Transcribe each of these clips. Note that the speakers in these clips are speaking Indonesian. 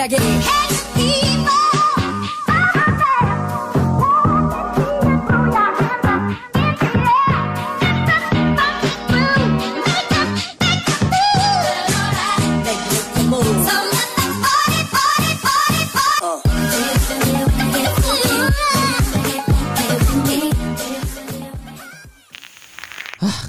Check it.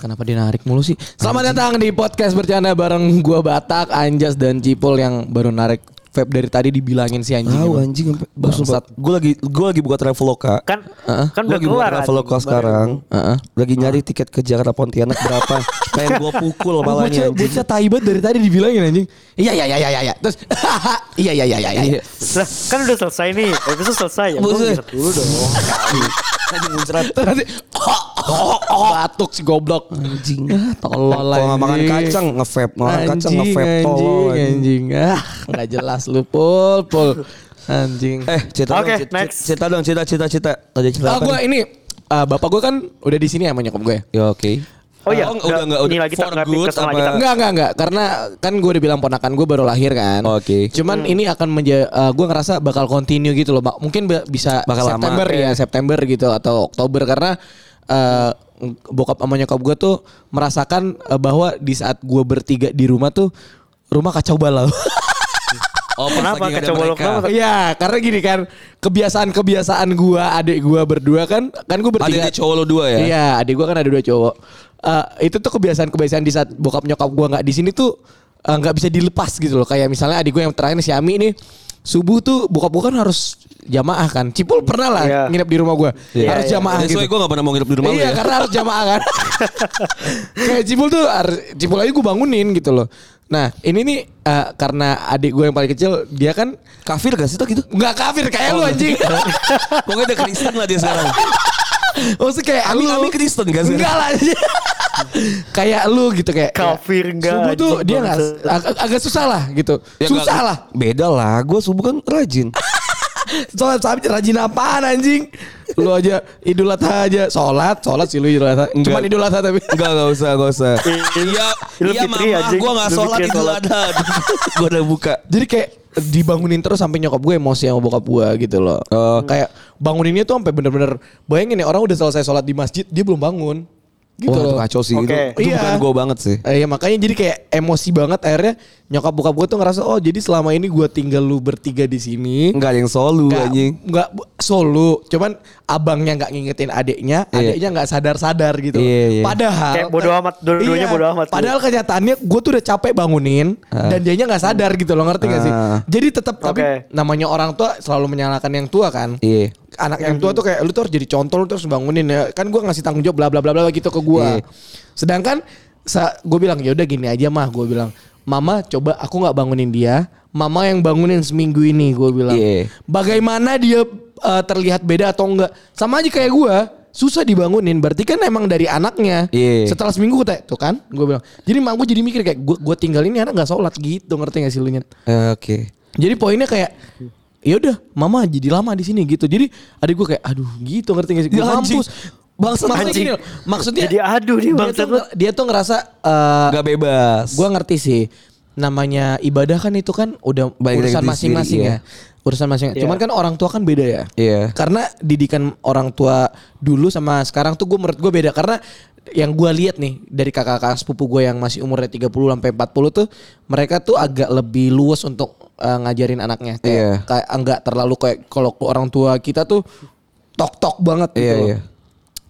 Kenapa dia narik mulu sih? Selamat datang di podcast bercanda bareng gua Batak, Anjas dan Cipol yang baru narik vape dari tadi dibilangin si anjing. Tahu anjing Bangsat. Gue lagi gue lagi buka Traveloka. Kan Heeh. kan Gue udah lagi buka keluar Traveloka sekarang. Heeh. Lagi nyari tiket ke Jakarta Pontianak berapa? Pengen gue pukul malahnya anjing. bocah taibat dari tadi dibilangin anjing. Iya iya iya iya iya. Terus iya iya iya iya iya. Lah, kan udah selesai nih. Episode selesai ya. Gua dulu dong. Anjing muncrat. Nanti oh, oh, oh, batuk si goblok. Anjing. Ah, Tolol Kalau nggak makan anjing. kacang nge-vape, makan kacang Anjing, nge-vape anjing, tolol. anjing. anjing. Ah, nggak jelas lu pul pul. Anjing. Eh, cerita Oke, dong, cerita, next. cerita dong, cerita, cerita, cerita. Tadi cerita Ah, gue ini ah, bapak gue kan udah di sini sama nyokap gue. Ya oke. Oh iya, Oh, udah nggak ini udah lagi for tak good lagi apa? tak. Enggak, enggak, enggak. Karena kan gue udah bilang ponakan gue baru lahir kan. Oke. Cuman ini akan menjadi, gue ngerasa bakal continue gitu loh. Mungkin bisa Bakal lama. September ya, September gitu atau Oktober karena eh, bokap sama nyokap gue tuh merasakan eh, bahwa di saat gue bertiga di rumah tuh rumah kacau balau. Oh, Kenapa? lagi Kacau balau kenapa? Iya, karena gini kan kebiasaan-kebiasaan gue, adik gue berdua kan, kan gue bertiga. Ada cowok lo dua ya? Iya, adik gue kan ada dua cowok. Eh, itu tuh kebiasaan-kebiasaan di saat bokap nyokap gue nggak di sini tuh eh, nggak bisa dilepas gitu loh. Kayak misalnya adik gue yang terakhir nih, si Ami nih subuh tuh bokap gue kan harus jamaah kan. Cipul pernah lah Iya. nginep di rumah gue, Iya. harus iya. jamaah That's gitu. gue gak pernah mau nginep di rumah iya, ya. karena harus jamaah kan. Kayak Cipul tuh harus Cipul aja gue bangunin gitu loh. Nah ini nih eh, karena adik gue yang paling kecil dia kan Kafir gak sih tuh gitu? nggak kafir kayak lu anjing. Pokoknya udah Kristen lah dia sekarang. Maksudnya kayak Ami, lu. Ami Kristen gak sih? Enggak lah. kayak lu gitu kayak. Kafir enggak, Subuh tuh dia nggak bangsa. ag- agak susah lah gitu. Ya susah nggak- lah. Beda lah. Gue subuh kan rajin. Sholat sahabat rajin apaan anjing? Lu aja Idul Adha aja sholat, sholat sih lu Idul Adha. Enggak. Cuman Idul Adha tapi. Enggak, enggak usah, enggak usah. Iya, iya mama, anjing. gue gak sholat Idul. Adha. gue udah buka. Jadi kayak dibangunin terus sampai nyokap gue emosi sama bokap gue gitu loh. Oh. Kayak banguninnya tuh sampai bener-bener bayangin ya orang udah selesai sholat di masjid dia belum bangun. Gitu Wah, itu loh. kacau sih. Oke. Itu, itu Iya. bukan gue banget sih. Eh, ya makanya jadi kayak emosi banget akhirnya nyokap bokap gue tuh ngerasa oh jadi selama ini gue tinggal lu bertiga di sini Enggak ada yang nggak anjing. nggak solo cuman abangnya nggak ngingetin adiknya Iya. adiknya nggak sadar sadar gitu Iya, iya. padahal Kayak bodo amat, dua-duanya Iya, bodo amat. padahal kenyataannya gue tuh udah capek bangunin dan dianya nggak sadar gitu loh ngerti gak sih Ah. jadi tetap tapi Oke. namanya orang tua selalu menyalahkan yang tua kan Iya. Anak yang tua tuh kayak lu tuh harus jadi contoh lu tuh harus bangunin ya kan gue ngasih tanggung jawab bla bla bla bla gitu ke gue Iya. sedangkan gue bilang ya udah gini aja mah gue bilang mama coba aku nggak bangunin dia mama yang bangunin seminggu ini gue bilang Iya. bagaimana dia uh, terlihat beda atau enggak sama aja kayak gue susah dibangunin berarti kan emang dari anaknya Iya. setelah seminggu gue tuh kan gue bilang jadi mak gue jadi mikir kayak gue gue tinggal ini anak nggak sholat gitu ngerti gak sih lu Nyet? Eh, Oke. Jadi poinnya kayak ya udah mama jadi lama di sini gitu. Jadi adik gue kayak aduh gitu ngerti gak sih? Gue Ya, mampus. Bangsa maksudnya gini loh, Maksudnya Jadi aduh dia dia bangsat tuh, dia tuh ngerasa eh Gak bebas. gue ngerti sih namanya ibadah kan itu kan udah lagi urusan masing-masing sendiri, ya. Urusan masing Iya. Cuman kan orang tua kan beda ya. Iya. Karena didikan orang tua dulu sama sekarang tuh gue menurut gue beda karena yang gue lihat nih dari kakak-kakak sepupu gue yang masih umurnya 30 sampai 40 tuh mereka tuh agak lebih luas untuk eh, ngajarin anaknya kayak Iya. kayak enggak terlalu kayak kalau orang tua kita tuh tok-tok banget gitu. Iya, loh. iya.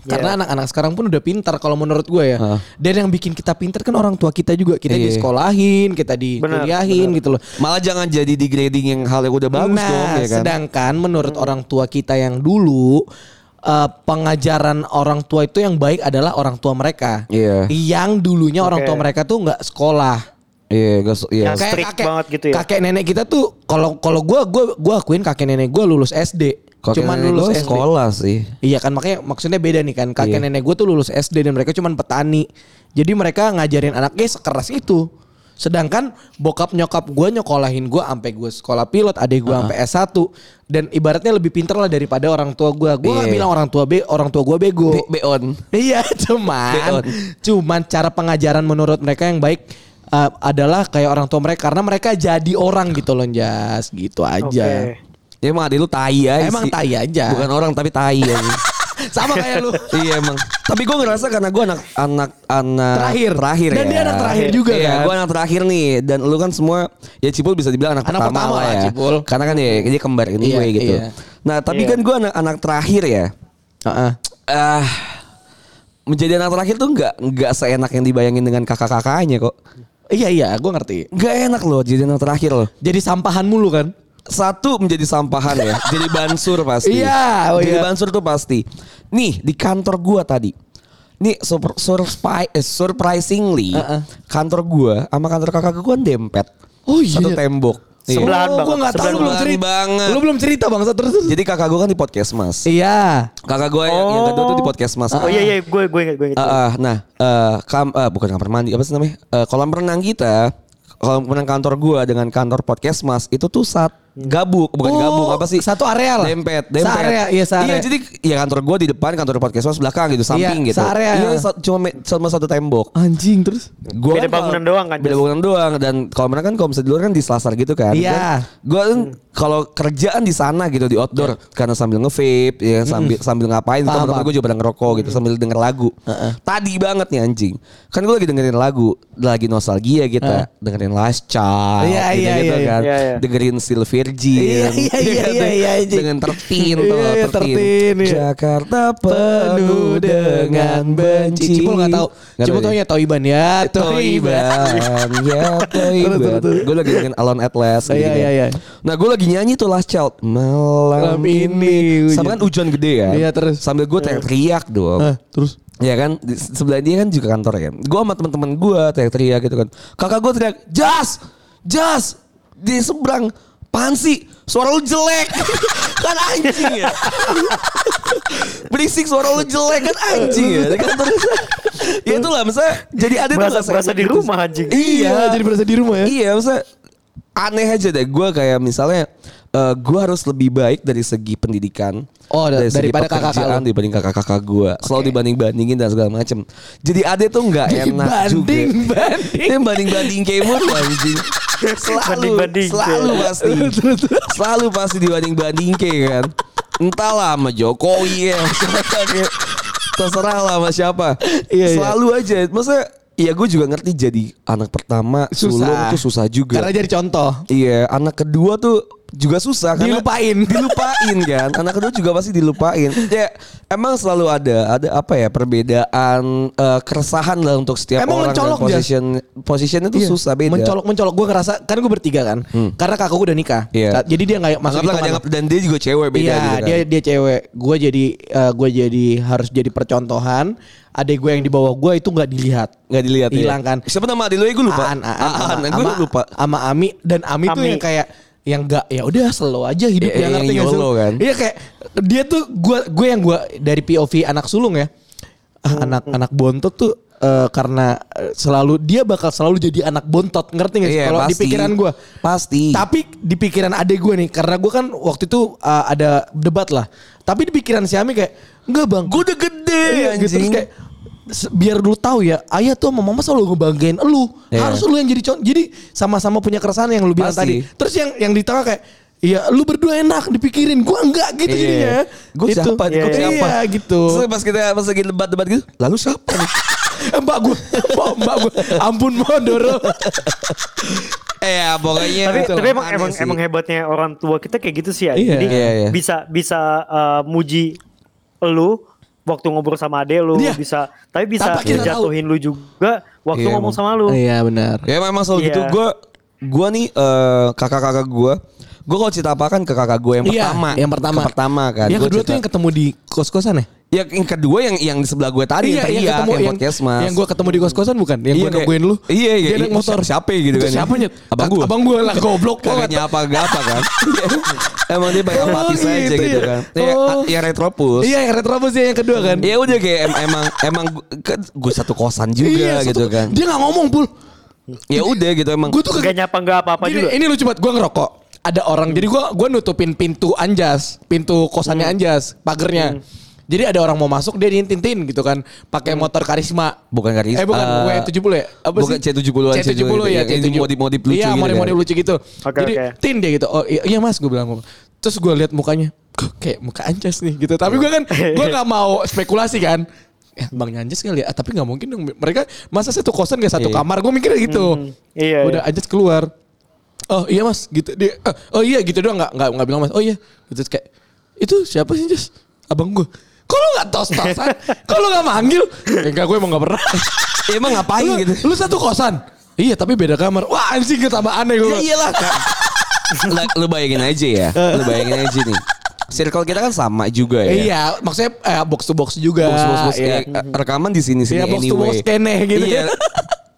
Karena anak-anak sekarang pun udah pintar kalau menurut gue ya. Hah. Dan yang bikin kita pintar kan orang tua kita juga. Kita Iya. disekolahin, kita dikuliahin gitu loh. Malah jangan jadi degrading yang hal yang udah bagus nah, dong ya kan. sedangkan menurut orang tua kita yang dulu eh, pengajaran orang tua itu yang baik adalah orang tua mereka. Iya. Yang dulunya orang Oke. tua mereka tuh nggak sekolah. Iya, gak so- iya. Yang strict banget gitu ya? Kakek nenek kita tuh kalau kalau gue gue gue akuin kakek nenek gue lulus SD. Kakek cuman nenek lulus gua SD. sekolah sih. Iya kan makanya maksudnya beda nih kan kakek Iya. nenek gue tuh lulus SD dan mereka cuman petani. Jadi mereka ngajarin anaknya sekeras itu. Sedangkan bokap nyokap gue nyokolahin gue sampai gue sekolah pilot, adik gue sampai S1 dan ibaratnya lebih pinter lah daripada orang tua gue. Gue nggak Iya. bilang orang tua be orang tua gue bego. Be- beon. Iya cuman Beon. cuman cara pengajaran menurut mereka yang baik eh, adalah kayak orang tua mereka karena mereka jadi orang gitu loh Jas gitu aja. Oke. Ya emang adik lu tai aja Emang sih. tai aja. Bukan orang tapi tai aja. Sama kayak lu. iya emang. Tapi gue ngerasa karena gue anak anak anak Terakhir. terakhir Dan ya. dia anak terakhir juga iya, kan. gue anak terakhir nih. Dan lu kan semua ya Cipul bisa dibilang anak, Anak pertama, pertama lah ya. Cipul. Karena kan ya dia kembar ini Iya, gue gitu. iya. Nah tapi Iya. kan gue anak anak terakhir ya. Heeh. Ah menjadi anak terakhir tuh nggak nggak seenak yang dibayangin dengan kakak-kakaknya kok. Iya iya, gue ngerti. Nggak enak loh jadi anak terakhir loh. Jadi sampahan mulu kan? Satu menjadi sampahan ya, jadi bansur pasti. Iya, oh jadi iya. bansur tuh pasti. Nih di kantor gua tadi. Nih sur surpri- eh, surprisingly Uh-uh. kantor gua sama kantor kakak gua kan dempet. Oh iya. Satu tembok. Iya. Sebelahan oh, banget, gue nggak tahu lu belum cerita. banget. Lu belum cerita bang, terus terus. Jadi kakak gua kan di podcast mas. Iya. Kakak gua yang, yang kedua tuh di podcast mas. Oh iya iya gue gue gue inget. Ah, ah, nah, eh, kam, eh, bukan kamar mandi, apa sih namanya? Eh, kolam renang kita, kolam renang kantor gua dengan kantor podcast mas itu tuh saat gabung, bukan Oh, gabung apa sih? satu area lah. Dempet, dempet. Searea, iya, searea. Iya, jadi ya kantor gua di depan, kantor podcast mas belakang gitu, samping Iya, gitu. searea. Iya, sa- cuma me- cuma satu tembok. Anjing terus. Gua Beda kan bangunan doang kan, Beda bangunan doang dan kalau mana kan kalau misalnya di luar kan di selasar gitu kan. Iya. Kan kalau kerjaan di sana gitu di outdoor karena sambil nge-vape ya sambil sambil ngapain teman-teman gue juga pada ngerokok gitu sambil denger lagu. Tadi banget nih anjing. Kan gue lagi dengerin lagu, lagi nostalgia kita, dengerin Last Child Iya, gitu, iya, gitu iya, kan. iya, iya. Dengerin Still Virgin. Iya, iya, iya, iya, iya, anjing. Dengan tertin tuh, Iya, iya, tertin. iya. Jakarta penuh dengan benci. Cipul nggak tahu. Cipul tahu ya Toiban ya. Toiban ya. Toiban Gue lagi dengan Alone at Last Iya, gitu iya, kan. iya. Nah gue lagi nyanyi tuh Last Child Malam Malam ini, ini Sama kan hujan gede kan Iya, terus. Sambil gue teriak-teriak dong Hah, terus Ya kan di sebelah dia kan juga kantor ya. Gue sama teman-teman gue teriak-teriak gitu kan. Kakak gue teriak, "Jas! Jas!" Di seberang Pansi, suara lu jelek. kan anjing ya. Berisik suara lu jelek kan anjing ya. Di kantor. ya itulah misalnya jadi ada tuh Berasa nggak berasa di gitu. rumah anjing. Iya, jadi berasa di rumah ya. Iya, maksudnya aneh aja deh. Gue kayak misalnya eh gue harus lebih baik dari segi pendidikan. Oh, da- dari segi daripada kakak-kakak pekerjaan lu. dibanding kakak-kakak gue. Selalu dibanding-bandingin dan segala macem. Jadi ade tuh nggak enak juga. Banding-banding. Ini banding-banding kayak mulu anjing. Selalu, Banding-banding selalu pasti. Selalu pasti dibanding-banding kayak kan. Entahlah sama Jokowi ya. Terserah lah sama siapa. Iya, iya. Selalu aja. Maksudnya Iya gue juga ngerti jadi anak pertama sulung tuh susah juga. Karena jadi contoh. Iya, anak kedua tuh juga susah karena Dilupain. dilupain kan. Anak kedua juga pasti dilupain. Ya emang selalu ada ada apa ya perbedaan eh, keresahan lah untuk setiap Emang orang. mencolok, position positionnya tuh Iya. susah beda. Mencolok mencolok gue ngerasa kan gue bertiga kan. Karena kakak gue udah nikah. Hmm. Iya. Jadi dia nggak masuk hitungan. dianggap dan dia juga cewek beda Iya, gitu kan. dia dia cewek. Gue jadi eh, gue jadi harus jadi percontohan. Adek gue yang di bawah gue itu nggak dilihat. nggak dilihat ya. Hilang kan. Siapa nama adik lu ya gue lupa. Aan, Aan, Aan, sama- gue sama- lupa. Sama Ami dan Ami, tuh Ami. yang kayak yang enggak ya udah slow aja hidup Iya, dia yang ngerti? YOLO kan. Iya kayak dia tuh gue gue yang gue dari POV anak sulung ya. Ah, anak anak bontot tuh eh, karena selalu dia bakal selalu jadi anak bontot ngerti nggak sih? Iya, Kalau di pikiran gue. Pasti. Tapi di pikiran adek gue nih karena gue kan waktu itu uh, ada debat lah. Tapi di pikiran si Ami kayak enggak bang. Gue udah gede Iya, gitu. Terus kayak biar lu tahu ya, ayah tuh sama mama selalu ngebanggain lu. Iya. Harus lu yang jadi contoh. Jadi sama-sama punya keresahan yang lu bilang Pasti. tadi. Terus yang yang di tengah kayak Iya, lu berdua enak dipikirin. Gua enggak gitu jadinya. Gue Itu. Iya. siapa? Iya, Gue iya. siapa? Iya, gitu. Terus pas kita pas lagi debat-debat gitu, lalu siapa nih? mbak gue, mbak gue, ampun Mondoro. eh ya pokoknya tapi tapi emang emang sih. emang hebatnya orang tua kita kayak gitu sih ya. Iya. Jadi Iya, iya. bisa bisa uh, muji lu waktu ngobrol sama ade lu Iya. bisa tapi bisa ngejatuhin lu juga waktu Iya, ngomong sama lu. Iya benar. Ya memang selalu Iya. gitu. Gue gue nih eh, kakak-kakak gue, gue kalau cerita apa kan ke kakak gue yang Iya, pertama, yang pertama. Pertama kan. Yang kedua tuh yang ketemu di kos-kosan ya? Ya, yang kedua yang yang di sebelah gue tadi yang teriak, yang, yang, podcast mas. yang gue ketemu di kos-kosan bukan? Yang Iya, gue nungguin lu. Iya, iya, Dia naik iya. motor. Siapa- siapa gitu Itu kan ya? Siapa nyet? Abang gua. Abang gue lah goblok. Kagak nyapa gak apa kan Emang dia banyak Oh, apatis aja gitu gitu ya? kan Ya, Oh. ya retropus Iya, yang retrobus ya yang kedua kan? Ya udah kayak em- emang emang gue satu kosan juga Iya, gitu satu- kan. Dia gak ngomong pul. Ya udah gitu emang. Gue tuh Gak nyapa gak apa-apa juga. Ini lucu banget. Gue ngerokok. Ada orang. Jadi gue gua nutupin pintu Anjas, pintu kosannya Anjas, pagernya. Jadi ada orang mau masuk dia diintin gitu kan, pakai motor karisma. Bukan karisma. Eh bukan Eh, W70 ya? Apa bukan sih? C70-an, C70 ya, yang C70. modif-modif lucu Iya, gitu modif-modif kan. lucu gitu. Oke, Jadi oke. tin dia gitu. Oh iya, iya Mas, gue bilang. Terus gue lihat mukanya, kok kayak muka anjas nih gitu. Tapi gue kan gue nggak mau spekulasi kan. Eh, Bang Anjas kali ya, Ah, tapi nggak mungkin dong. Mereka masa satu kosan gak satu Iya. kamar? Gue mikirnya gitu. iya, Udah Anjas keluar. Oh iya mas, gitu dia. eh, oh iya gitu doang nggak nggak nggak bilang mas. Oh iya, gitu kayak itu siapa sih Anjas? Abang gue. Kok lu gak tos-tosan? Kok lu gak manggil? Ya, enggak gue emang gak pernah. Ya, emang ngapain lu, gitu? Lu satu kosan? Iya tapi beda kamar. Wah anjing ketambah aneh gue. Ya iyalah. Lah, lu bayangin aja ya. Lu bayangin aja nih. Circle kita kan sama juga ya. Iya, maksudnya eh, box to box juga. Box box box Iya, eh, rekaman di sini sini Iya, box to anyway. box kene gitu. Iya.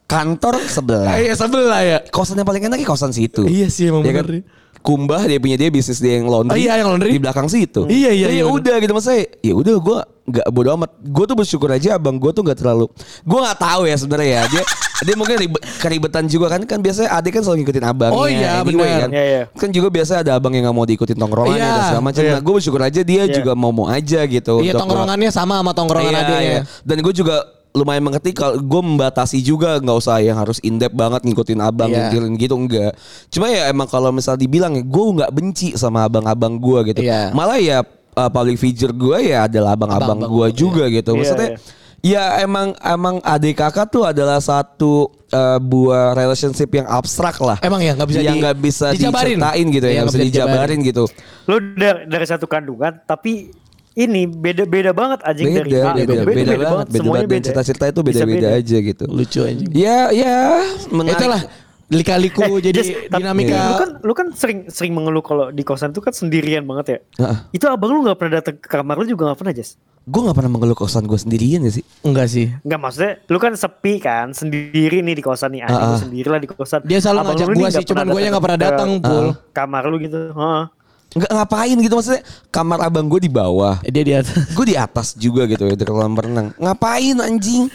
Kantor sebelah. Iya sebelah ya. Kosan yang paling enak ya kosan situ. Iya sih, emang Ya kan? Kumbah dia punya dia bisnis dia yang laundry. Oh iya, yang laundry. Di belakang situ. Iya, iya, iya, Ya bener. udah gitu maksudnya. Ya udah gue nggak bodo amat. Gue tuh bersyukur aja abang gue tuh nggak terlalu. Gue nggak tahu ya sebenarnya ya. Dia dia mungkin ribet, keribetan juga kan kan biasanya adik kan selalu ngikutin abangnya. Oh iya, anyway, bener. Kan. Iya, iya. kan juga biasa ada abang yang nggak mau diikutin tongkrongan Iya, dan segala macam. iya. Nah, gue bersyukur aja dia Iya. juga mau mau aja gitu. Iya untuk tongkrongannya sama sama tongkrongan Iya, adiknya. iya. Dan gue juga lumayan mengerti kalau gue membatasi juga nggak usah yang harus in depth banget ngikutin abang ngikutin gitu enggak. Cuma ya emang kalau misal dibilang ya gue nggak benci sama abang-abang gue gitu. Iya. Malah ya uh, public figure gue ya adalah abang-abang gue juga gitu. Iya, Maksudnya ya emang emang adik kakak tuh adalah satu uh, buah relationship yang abstrak lah. Emang ya, nggak bisa yang di- nggak bisa dijabarin. diceritain gitu ya Iya, nggak bisa bisa dijabarin gitu. Lu dari, dari satu kandungan tapi ini beda beda banget anjing Beda, dari beda, gitu. beda, beda, banget, beda semuanya banget. Dan cerita-cerita itu beda-beda beda. aja gitu. Lucu anjing. Ya, ya, menarik. Itulah lika-liku Eh, jadi tapi dinamika. Lu kan lu kan sering sering mengeluh kalau di kosan tuh kan sendirian banget ya. Heeh. Itu abang lu nggak pernah datang ke kamar lu juga nggak pernah Jas? Gue gak pernah mengeluh kosan gue sendirian ya sih. Enggak sih. Enggak maksudnya lu kan sepi kan sendiri nih di kosan nih anjing Ah, lu ah. sendiri lah di kosan. Dia selalu Abang ngajak nggak sih, cuman gua yang nggak pernah datang, Pul. Kamar lu gitu. Heeh. Nggak ngapain gitu maksudnya. Kamar abang gue di bawah. Dia di atas. Gue di atas juga gitu ya di kolam renang. Ngapain anjing?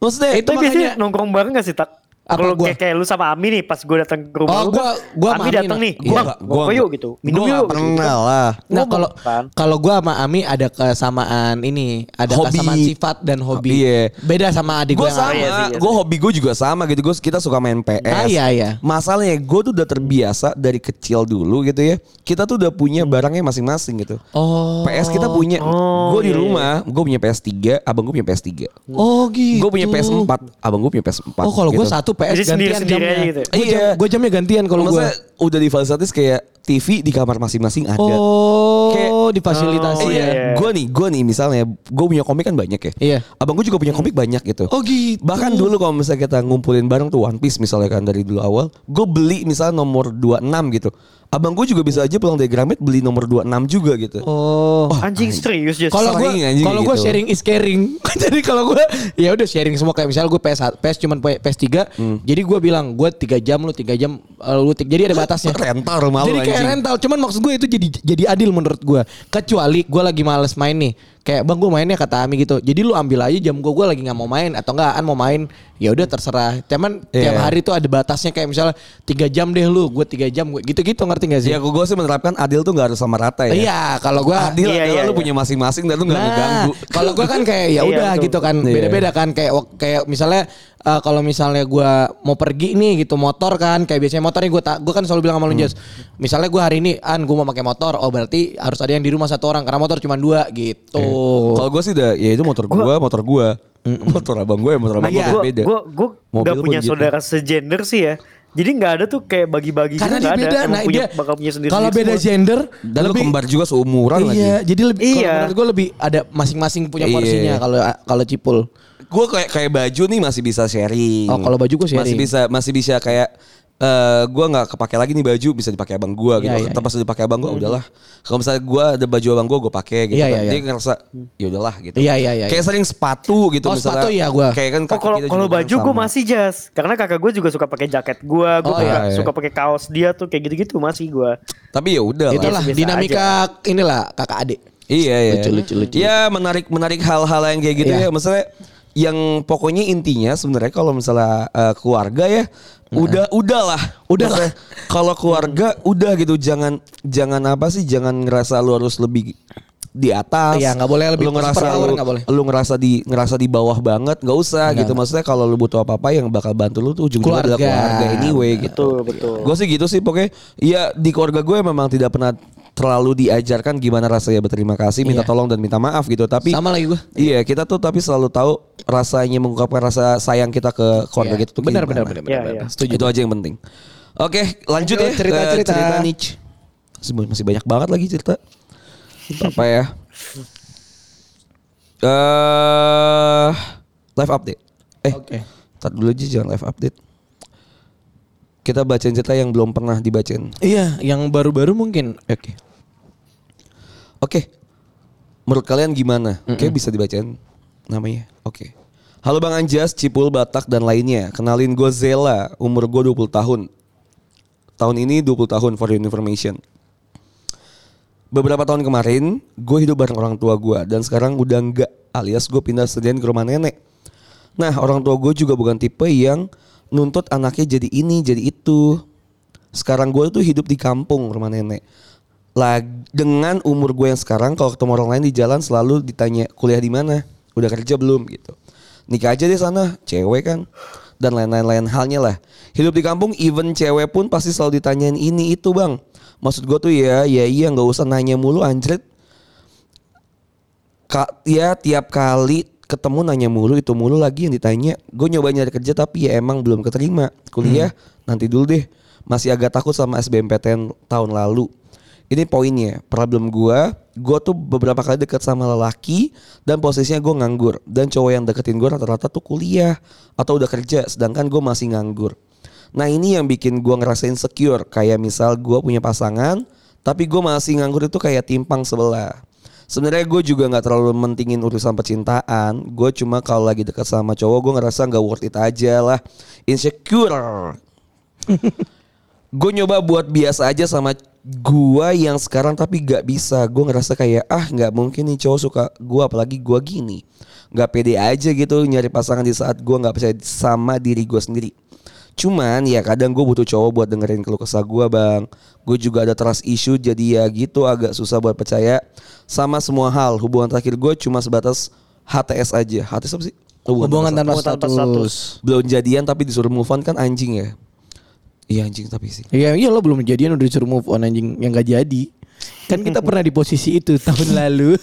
Maksudnya Itu biasanya makanya- nongkrong bareng gak sih tak? Apa Kalau gua? kayak, kayak lu sama Ami nih pas gue datang ke rumah Oh, lu gua- kan, gua sama Ami Ami datang nah. nih. Gua Bang, nggak- gua gua- yuk gitu. Minum gue yuk. gitu. pernah lah. Nah kalau kalau gua sama Ami ada kesamaan ini, ada Hobi. kesamaan sifat dan hobi. Iya. Beda sama adik Gue gua yang sama. Iya sih, iya gue sih. hobi gue juga sama gitu. Gue kita suka main PS. Ah, iya, iya. Masalahnya gue tuh udah terbiasa dari kecil dulu gitu ya. Kita tuh udah punya barangnya masing-masing gitu. Oh. PS kita punya. Oh, gue di iya, iya. rumah, gue punya PS3, abang gue punya PS3. Oh gitu. Gue punya PS4, abang gue punya PS4. Oh kalau gua gitu. satu PS Jadi gantian sendiri-sendiri jamnya. gitu. Gua jam, Iya. gua jamnya gantian kalau gua. Maksudnya udah difasilitatis kayak TV di kamar masing-masing ada. Oh, Kayak- difasilitasi Oh, ya. iya. Gue nih, gue nih misalnya, gue punya komik kan banyak ya. Iya. Abang gue juga punya komik banyak gitu. Oh gitu. Bahkan dulu kalau misalnya kita ngumpulin bareng tuh One Piece misalnya kan dari dulu awal, gue beli misalnya nomor 26 gitu. Abang gue juga bisa aja pulang dari Gramet beli nomor 26 juga gitu. Oh. Anjing serius Jas. Kalau anjing kalau gua gitu. sharing is caring. jadi kalau gua ya udah sharing semua kayak misalnya gua PS PS cuman PS3, Hmm. jadi gua bilang gua 3 jam lu 3 jam eh, lu tiga- jadi ada batasnya. Rental rumah lu Jadi kayak anjing. rental, cuman maksud gue itu jadi jadi adil menurut gua. Kecuali gua lagi males main nih. Kayak bang gue mainnya kata Ami gitu. Jadi lu ambil aja jam gua gua lagi nggak mau main atau enggak an mau main. Ya udah terserah. Cuman tiap Iya. hari tuh ada batasnya kayak misalnya tiga jam deh lu, gue tiga jam gue gitu-gitu ngerti gak sih? Ya gue sih menerapkan adil tuh gak harus sama rata ya. Iya, kalau gua Adil Iya, adalah iya, lu iya. punya masing-masing dan lu gak Nah, ngeganggu. kalau gua kan kayak ya Iya, udah betul. gitu kan, Iya. beda-beda kan kayak kayak misalnya eh, kalau misalnya gua mau pergi nih gitu motor kan, kayak biasanya motor nih gua tak gua kan selalu bilang sama lu Hmm. Jas, misalnya gua hari ini an gua mau pakai motor, oh berarti harus ada yang di rumah satu orang karena motor cuma dua gitu. Kalau gue sih udah, ya itu motor gue, motor gue. Motor abang gue, motor abang gue Iya. beda. Gue gue gak pun punya gitu. saudara segender sih ya. Jadi nggak ada tuh kayak bagi-bagi gitu Karena dia nggak ada. beda, Emang nah punya, dia bakal punya sendiri. kalau beda gender Dan lu kembar juga seumuran lagi. Iya, jadi lebih Iya. menurut gua lebih ada masing-masing punya Iya. porsinya kalau kalau cipul. Gue kayak kayak baju nih masih bisa sharing. Oh, kalau baju gua sharing. Masih bisa masih bisa kayak eh gue nggak kepake lagi nih baju bisa dipakai abang gue gitu. Iya, iya, Tapi pas udah dipakai abang gue udahlah. Kalau misalnya gue ada baju abang gue gue pakai gitu Iya, kan. iya, iya. Dia ngerasa ya udahlah gitu. Iya, iya, iya, Kayak sering sepatu gitu Oh, misalnya. sepatu iya gua. Kayak kan Oh kalau kalau juga baju sama. gue masih jas, karena kakak gue juga suka pakai jaket gue, gue Oh, iya, iya. suka pakai kaos dia tuh kayak gitu-gitu masih gue. Tapi ya udah lah. Itulah dinamika inilah kakak adik. Iya iya. Lucu, lucu, lucu. Ya menarik menarik hal-hal yang kayak gitu Iya. ya. Maksudnya yang pokoknya intinya sebenarnya kalau misalnya eh, keluarga ya udah udahlah Udahlah. Kalau keluarga udah gitu jangan jangan apa sih jangan ngerasa lu harus lebih di atas. Iya, nggak boleh lebih lu ngerasa lu, nggak boleh. lu ngerasa di ngerasa di bawah banget, nggak usah Nggak, gitu. Maksudnya kalau lu butuh apa-apa yang bakal bantu lu tuh ujung-ujungnya adalah Keluarga. keluarga anyway gitu. Betul, betul. Gue sih gitu sih pokoknya. Iya di keluarga gue memang tidak pernah terlalu diajarkan gimana rasanya berterima kasih, minta Iya. tolong dan minta maaf gitu. Tapi Sama lagi gue. Iya kita tuh tapi selalu tahu rasanya mengungkapkan rasa sayang kita ke keluarga Iya. kita tuh benar, benar, benar, Iya, benar, iya. Setuju. Itu aja yang penting. Oke lanjut Lanjut, ya cerita-cerita. ke cerita niche. Masih, masih banyak banget lagi cerita. Apa ya? Eh live update. Eh, Oke. tar dulu aja jangan live update. Kita bacain cerita yang belum pernah dibacain. Iya, yang baru-baru mungkin. Oke. Oke. Menurut kalian gimana? Oke, bisa dibacain namanya. Oke. Halo Bang Anjas, Cipul, Batak dan lainnya. Kenalin gue Zela, umur gue 20 tahun. Tahun ini 20 tahun for your information. Beberapa tahun kemarin, gue hidup bareng orang tua gue dan sekarang udah enggak alias gue pindah sendirian ke rumah nenek. Nah, orang tua gue juga bukan tipe yang nuntut anaknya jadi ini, jadi itu. Sekarang gue tuh hidup di kampung rumah nenek. Lah dengan umur gue yang sekarang kalau ketemu orang lain di jalan selalu ditanya kuliah di mana, udah kerja belum gitu. Nikah aja deh sana, cewek kan. Dan lain-lain halnya lah. Hidup di kampung even cewek pun pasti selalu ditanyain ini itu bang. Maksud gue tuh ya, ya iya nggak usah nanya mulu anjrit. Kak, ya tiap kali ketemu nanya mulu itu mulu lagi yang ditanya. Gue nyoba nyari kerja tapi ya emang belum keterima. Kuliah nanti dulu deh. Masih agak takut sama SBMPTN tahun lalu. Ini poinnya, problem gue, gue tuh beberapa kali deket sama lelaki dan posisinya gue nganggur. Dan cowok yang deketin gue rata-rata tuh kuliah atau udah kerja, sedangkan gue masih nganggur. Nah ini yang bikin gue ngerasain secure, kayak misal gue punya pasangan, tapi gue masih nganggur itu kayak timpang sebelah. Sebenarnya gue juga nggak terlalu mentingin urusan percintaan. Gue cuma kalau lagi deket sama cowok gue ngerasa nggak worth it aja lah. Insecure. gue nyoba buat biasa aja sama gua yang sekarang tapi gak bisa. Gue ngerasa kayak ah nggak mungkin nih cowok suka gua apalagi gua gini. Nggak pede aja gitu nyari pasangan di saat gua nggak percaya sama diri gue sendiri. Cuman ya kadang gue butuh cowok buat dengerin keluh kesah gua bang. Gue juga ada trust issue jadi ya gitu agak susah buat percaya sama semua hal. Hubungan terakhir gue cuma sebatas HTS aja. HTS apa sih? Hubungan tanpa Hubungan tanpa status. belum jadian tapi disuruh move on kan anjing ya iya anjing tapi sih Iya, iya lo belum jadian udah disuruh move on anjing yang gak jadi. Kan kita pernah di posisi itu tahun lalu.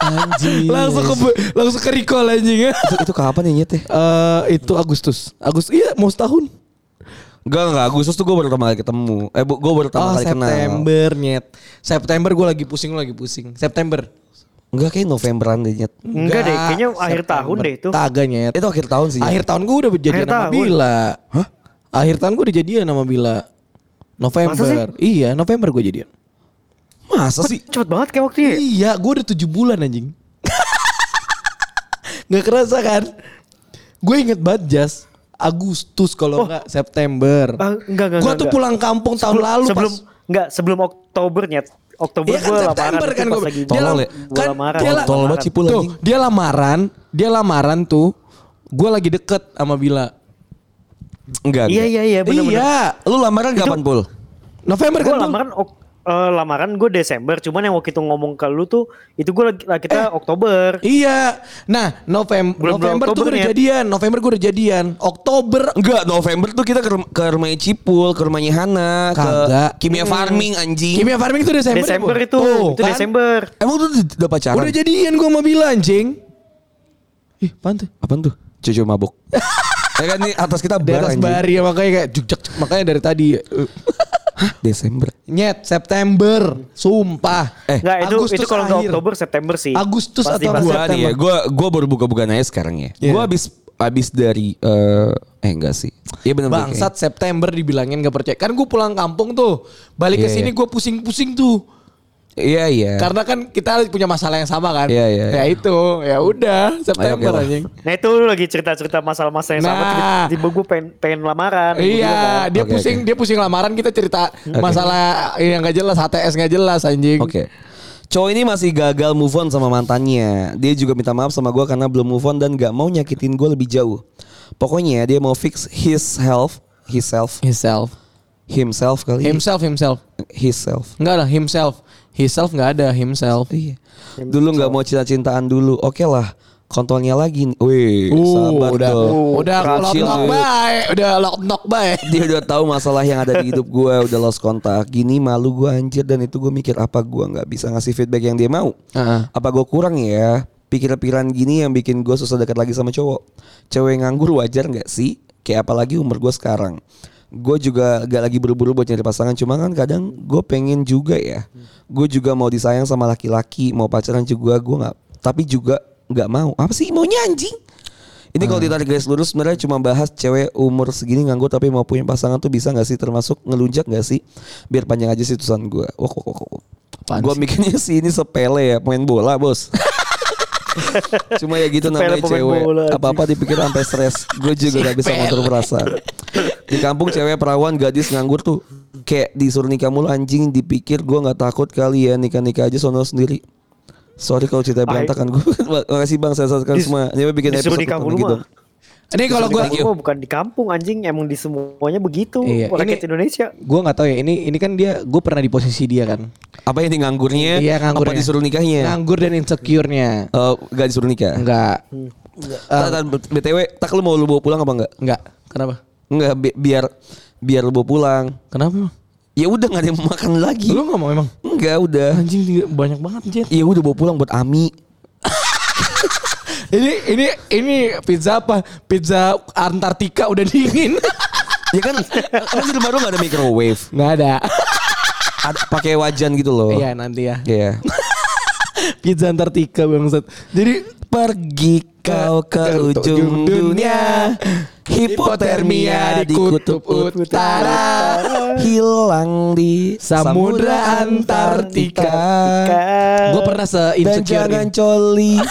anjing langsung ke langsung ke recall anjing ya. itu, itu kapan ya nyet ya? Eh itu Agustus. Agustus iya mau setahun. Enggak enggak Agustus tuh gue baru pertama kali ketemu. Eh gue baru pertama Oh, kali kenal. September nyet. September gue lagi pusing lagi pusing. September. Enggak kayak Novemberan deh nyet. Enggak deh, kayaknya akhir tahun deh itu. Kagak nyet. Itu akhir tahun sih. Akhir tahun gue udah jadian Akhir sama tahun. Bila. Hah? Akhir tahun gue udah jadian sama Bila. November. Iya, November gue jadian. Masa sih? Cepet banget kayak waktunya. ya? Iya, gue udah tujuh bulan anjing. Gak kerasa kan? Gue inget banget Jas. Agustus kalau Oh. enggak September. Ah, enggak, enggak, Gue tuh enggak. pulang kampung tahun lalu sebelum pas. enggak sebelum Oktober nyet. Oktober Iya kan gue lamaran September itu kan gue. lagi Dia, Tolol lam- ya. Gua kan lamaran. dia, la- Tolol banget Cipul tuh, anjing. dia lamaran, dia lamaran tuh. Gue lagi deket sama Bila. Enggak. Iya iya iya benar-benar. Iya, Lu lamaran kapan pul? November Gue kan. Bul? lamaran ok, eh, lamaran gue Desember, cuman yang waktu itu ngomong ke lu tuh itu gue lagi lah, kita Oktober. Iya. Nah, November Belum- belum November tuh Oktober udah nih ya. jadian. November gue udah jadian. Oktober Enggak, November tuh kita ke, rum- ke rumahnya Cipul, ke rumahnya Hana, Kagak. ke Kimia Farming anjing. Kimia Farming itu Desember. Desember itu, Tuh, itu kan? Desember. Emang tuh udah pacaran? Udah jadian gue sama Bila anjing. Ih, apaan tuh? Apaan tuh? Cucu mabuk. ya kan nih atas kita Di bar atas bari ya makanya kayak juk makanya dari tadi. uh, Desember. Nyet September, sumpah. Eh, Enggak itu Agustus itu kalau nggak. Oktober September sih. Agustus Pasti, atau pasti. Gua nih ya, September. gua gua baru buka-buka aja sekarang ya. Iya. Gua habis habis dari eh eh enggak sih. Iya benar Bangsat September dibilangin gak percaya. Kan gue pulang kampung tuh. Balik ke Iya, sini iya. gue pusing-pusing tuh. Iya iya. Karena kan kita punya masalah yang sama kan. Iya, iya, Ya iya. itu, ya udah September Ayo, anjing. Nah itu lagi cerita-cerita masalah-masalah yang sama Nah. tiba-tiba gue pengen, pengen lamaran. Iya, kan. dia Oke, pusing, oke. dia pusing lamaran kita cerita masalah yang gak jelas, HTS gak jelas anjing. Oke. Cowok ini masih gagal move on sama mantannya. Dia juga minta maaf sama gue karena belum move on dan gak mau nyakitin gue lebih jauh. Pokoknya dia mau fix his health, his self, Himself. himself kali. Himself, himself. his self. Enggak lah, himself. Himself nggak ada himself. Iya. Dulu nggak mau cinta-cintaan dulu. Oke lah. Kontolnya lagi nih. Wih, Uh, sabar udah, dong. udah lock baik, udah lock knock baik. Dia udah tahu masalah yang ada di hidup gue udah lost kontak. Gini malu gue anjir dan itu gue mikir apa gue nggak bisa ngasih feedback yang dia mau. Heeh. Apa gue kurang ya? Pikiran-pikiran gini yang bikin gue susah dekat lagi sama cowok. Cewek nganggur wajar nggak sih? Kayak apalagi umur gue sekarang. Gue juga gak lagi buru-buru buat nyari pasangan Cuma kan kadang gue pengen juga ya Gue juga mau disayang sama laki-laki Mau pacaran juga gue nggak Tapi juga nggak mau Apa sih maunya anjing? Ini kalau ditarik garis lurus sebenarnya cuma bahas cewek umur segini nganggur tapi mau punya pasangan tuh bisa nggak sih termasuk ngelunjak nggak sih? Biar panjang aja sih tulisan gue. Wah, wah, wah, wah. Apaan Gue mikirnya sih ini sepele ya main bola bos. Cuma ya gitu namanya cewek. anjing. Apa-apa dipikir sampai stres. Gue juga gak bisa ngatur perasaan. Di kampung cewek perawan gadis nganggur tuh kayak disuruh nikah mulu anjing dipikir gue nggak takut kali ya nikah-nikah aja sono sendiri. Sorry kalau cerita berantakan gue. Makasih bang saya Dis- semua. Ini bikin disuruh episode nikah mulu gitu. Ini kalau gue mah bukan di kampung anjing emang di semuanya begitu Iya, rakyat ini- Indonesia. gue nggak tahu ya ini ini kan dia gue pernah di posisi dia kan Apa ini nganggurnya? iya nganggurnya Apa disuruh nikahnya? nganggur dan insecure-nya Oh, gak disuruh nikah. enggak Tar, tar, BTW, tak lu mau lu bawa pulang apa enggak? enggak kenapa Enggak, bi- biar biar lu bawa pulang. kenapa? Ya udah nggak ada yang mau makan lagi. lu nggak mau emang Enggak, udah. anjing dia banyak banget anjir Ya udah bawa pulang buat Ami. ini ini ini pizza apa pizza Antartika udah dingin Ya kan, kan di rumah lu gak ada microwave. nggak ada Ada pakai wajan gitu loh. iya nanti ya Iya. pizza Antartika bangsat jadi Pergi kau ke ujung dunia Hipotermia di kutub utara. Hilang di Samudra Antartika. gue pernah Dan se-insecure jangan coli.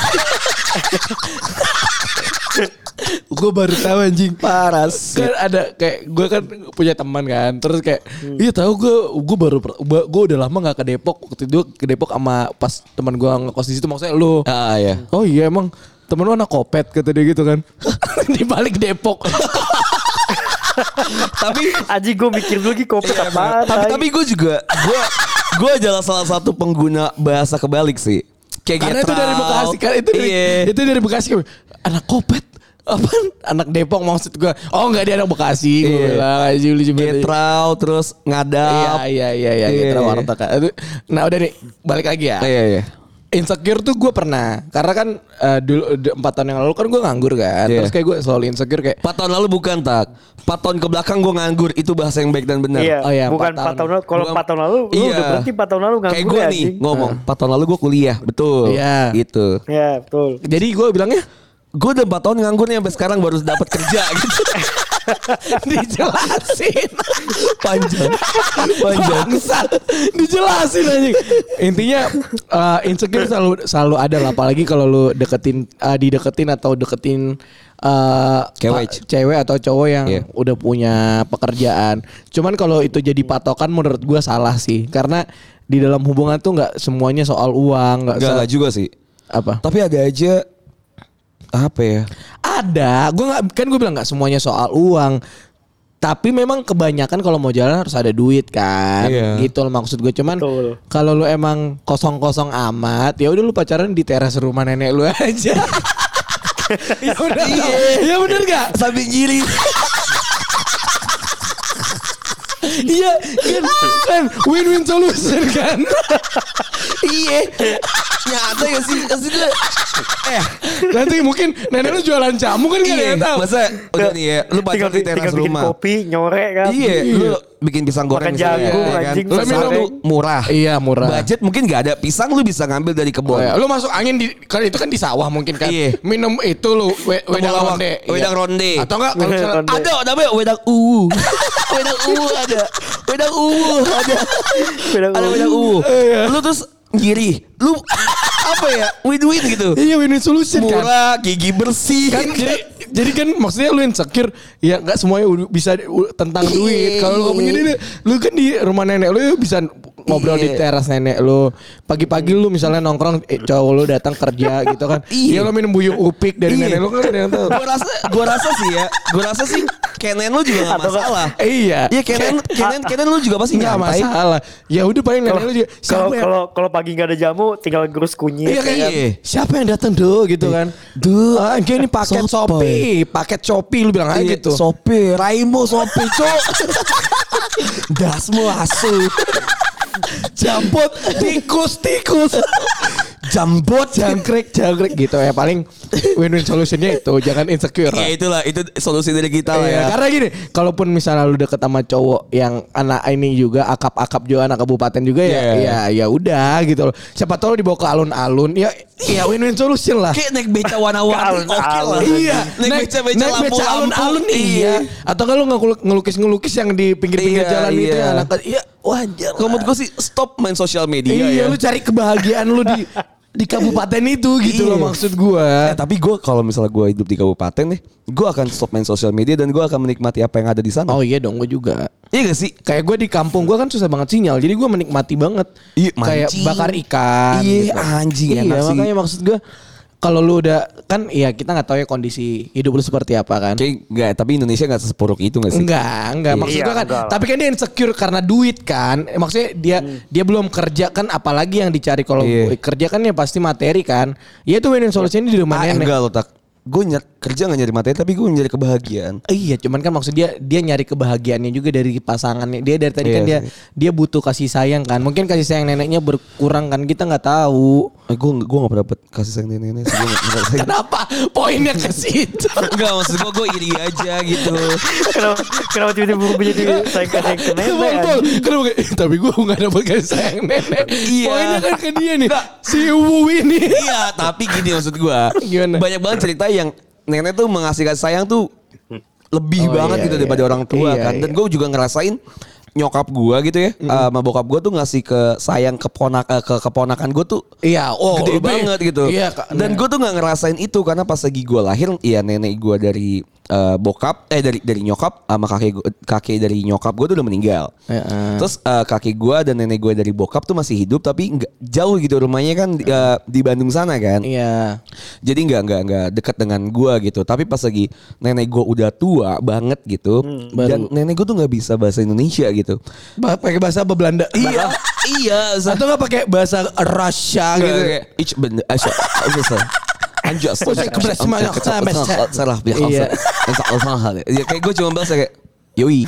Gue baru tahu anjing. Paras. Kan ada kayak gue kan punya teman kan. Terus kayak iya tahu gue gue baru gue udah lama nggak ke Depok. Waktu itu ke Depok sama pas teman gue ngekos di situ maksudnya lu. Ah ya oh iya emang temen lu anak kopet kata dia gitu kan di balik Depok Tapi Aji gue mikir dulu lagi kopi apa tapi tapi gue juga gue gue adalah salah satu pengguna bahasa kebalik sih. Kayak karena itu dari Bekasi kan itu dari, Iya. itu dari Bekasi anak kopet apa anak Depok maksud gue oh nggak dia anak Bekasi gue Iya. bilang aja lucu Getral terus ngadap. Iya iya iya iya Iya, iya. warteg. Aduh, Nah udah nih balik lagi ya. Iya iya. Insecure tuh gue pernah karena kan eh, dulu empat tahun yang lalu kan gue nganggur kan. Iya. Terus kayak gue selalu insecure kayak Empat tahun lalu bukan tak. Empat tahun ke belakang gue nganggur itu bahasa yang baik dan benar. Iya, Oh iya, bukan empat 4 tahun. tahun lalu. Kalau 4 tahun lalu, lu Iya. udah berarti 4 tahun lalu nganggur Kayak gue ya, nih anjing. ngomong. Empat tahun lalu gue kuliah, betul. Iya. Gitu. Ya, betul. jadi gue bilangnya Gue udah empat tahun nganggur nih sampai sekarang baru dapat kerja gitu. dijelasin Panjang. Panjang. Bangsat. dijelasin anjing intinya eh, insecure selalu selalu ada lah apalagi kalau lu deketin eh, dideketin atau deketin eh, Cewek. pa- cewek atau cowok yang Iya. udah punya pekerjaan cuman kalau itu jadi patokan menurut gua salah sih karena di dalam hubungan tuh nggak semuanya soal uang nggak juga sih. apa Tapi ada aja apa ya? Ada. Gue nggak kan gue bilang nggak semuanya soal uang. Tapi memang kebanyakan kalau mau jalan harus ada duit kan. Iya. gitu loh maksud gue cuman kalau lu emang kosong-kosong amat ya udah lu pacaran di teras rumah nenek lu aja. Ya bener ya bener gak Sambil ngiri. Iya kan kan win-win solution kan iya. Nyata gak sih? Kasih dulu. Eh, nanti mungkin nenek lu jualan jamu kan gak ada iya. yang tahu Masa udah nih ya, lu pacaran di teras tinggal bikin rumah. kopi, nyorek kan. Iya, lu bikin pisang goreng Makan misalnya, jagung, ya kan? anjing, Lu pisang tuh murah. Iya, murah. Budget mungkin gak ada. Pisang lu bisa ngambil dari Oh, kebun. ya. Lu masuk angin di kan itu kan di sawah mungkin kan. Iya. Minum itu lu we- wedang ronde. wedang Iya. ronde. Atau enggak kalau Ronde. Ada namanya wedang uwu. wedang uwu ada. Wedang uwu ada. Wedang ada uwu. wedang uwu. Iya. Lu terus giri. Lu apa ya? Win-win gitu. Iya win-win solution kan. Murah, gigi bersih. Kan jadi jadi kan maksudnya lu insecure ya nggak semuanya bisa tentang Iya. duit. Kalau lu punya duit lu kan di rumah nenek lu bisa ngobrol di Iya. teras nenek lu. Pagi-pagi lu misalnya nongkrong eh, cowok lu datang kerja gitu kan. Iya. Iya lu minum buyung upik dari Iya. nenek lu kan ada yang tahu. Gue rasa, gue rasa sih ya, gue rasa sih Kenen lu juga gak nggak- masalah. Iya. Iya Kenen, Kenen, Kenen lu juga pasti Enggak nyantai. masalah. Ya udah paling nenek lu juga. Kalau kalau kalau pagi nggak ada jamu, tinggal gerus kunyit. Iya ya kan? Iya. siapa yang datang do gitu kan. Duh, Ah, ini paket. Shopee, paket Shopee lu bilang aja Iya, gitu. Sope, Raimo Sope, cok. Dasmu asu. Jambot, tikus, tikus. Jambot, jangkrik, jangkrik gitu ya paling win-win solutionnya itu jangan insecure. Ya itulah, itu solusi dari kita lah Iya, ya. Karena gini, kalaupun misalnya lu deket sama cowok yang anak ini juga akap-akap juga anak kabupaten juga ya, Iya. ya ya udah gitu loh. Siapa tahu lu dibawa ke alun-alun, ya ya win-win solution lah. Kayak naik beca warna-warni Alun-alun. oke lah. Iya, Naik beca-beca naik beca lampu-lampu. alun-alun iya. Atau kalau ngelukis-ngelukis yang di pinggir-pinggir Iya, jalan itu iya. ya anak iya wajar. Kalau menurut gue sih stop main sosial media iya, ya. lu cari kebahagiaan lu di di kabupaten itu gitu Iya. loh maksud gua. Eh, tapi gue kalau misalnya gue hidup di kabupaten nih, gue akan stop main sosial media dan gue akan menikmati apa yang ada di sana. Oh iya dong, gue juga. Iya gak sih? Kayak gue di kampung gue kan susah banget sinyal, jadi gue menikmati banget. Iya, kayak bakar ikan. Iya, anjing, Iya, enak sih. makanya maksud gue kalau lu udah kan ya kita nggak tahu ya kondisi hidup lu seperti apa kan. Kayak enggak, tapi Indonesia gak sesepuruk itu gak sih? Enggak, enggak. Maksud Iya, kan, enggak tapi kan dia insecure karena duit kan. Eh, Maksudnya dia dia belum kerja kan, apalagi yang dicari kalau Iya. kerja kan ya pasti materi kan. Ya itu win solusinya di rumah Ah, nenek. enggak loh tak. Gue kerja gak nyari materi tapi gue nyari kebahagiaan. Iya, cuman kan maksud dia dia nyari kebahagiaannya juga dari pasangannya. Dia dari tadi Iya kan dia dia butuh kasih sayang kan. Mungkin kasih sayang neneknya berkurang kan kita nggak tahu. Eh, gue gue gak pernah dapet kasih sayang nenek-nenek sih. Gue gak ngerasain. Kenapa poinnya ke situ? Enggak maksud gue gue iri aja gitu. kenapa kenapa tiba-tiba berubah jadi sayang sayang ke nenek? Betul? Kenapa "Eh, tapi gue nggak dapet kasih sayang nenek. Iya. Poinnya kan ke dia nih. Si Uwu ini. iya tapi gini maksud gue. Gimana? Banyak banget cerita yang nenek tuh mengasih kasih sayang tuh lebih Oh, banget iya, gitu iya. daripada orang tua Iya, kan. Dan iya. gue juga ngerasain nyokap gue gitu ya, sama bokap gue tuh ngasih ke sayang ke ponak eh, ke keponakan gue tuh Iya, oh gede lebih- banget gitu. Iya. Dan gue tuh nggak ngerasain itu karena pas lagi gue lahir, iya nenek gue dari eh, bokap, eh dari dari nyokap sama kakek gua- kakek dari nyokap gue tuh udah meninggal. Heeh. Terus eh, kakek gue dan nenek gue dari bokap tuh masih hidup tapi nggak jauh gitu rumahnya kan di, eh, di Bandung sana kan. Iya. Jadi nggak nggak nggak dekat dengan gue gitu. Tapi pas lagi nenek gue udah tua banget gitu, dan nenek gue tuh nggak bisa bahasa Indonesia gitu. Ba- Pakai bahasa apa Belanda? Iya, iya. Atau nggak pakai bahasa Rusia gitu gitu? kayak ich bin Oh, saya keberas semuanya. salah Iya. iya ya kayak gue cuma bahasa kayak yoi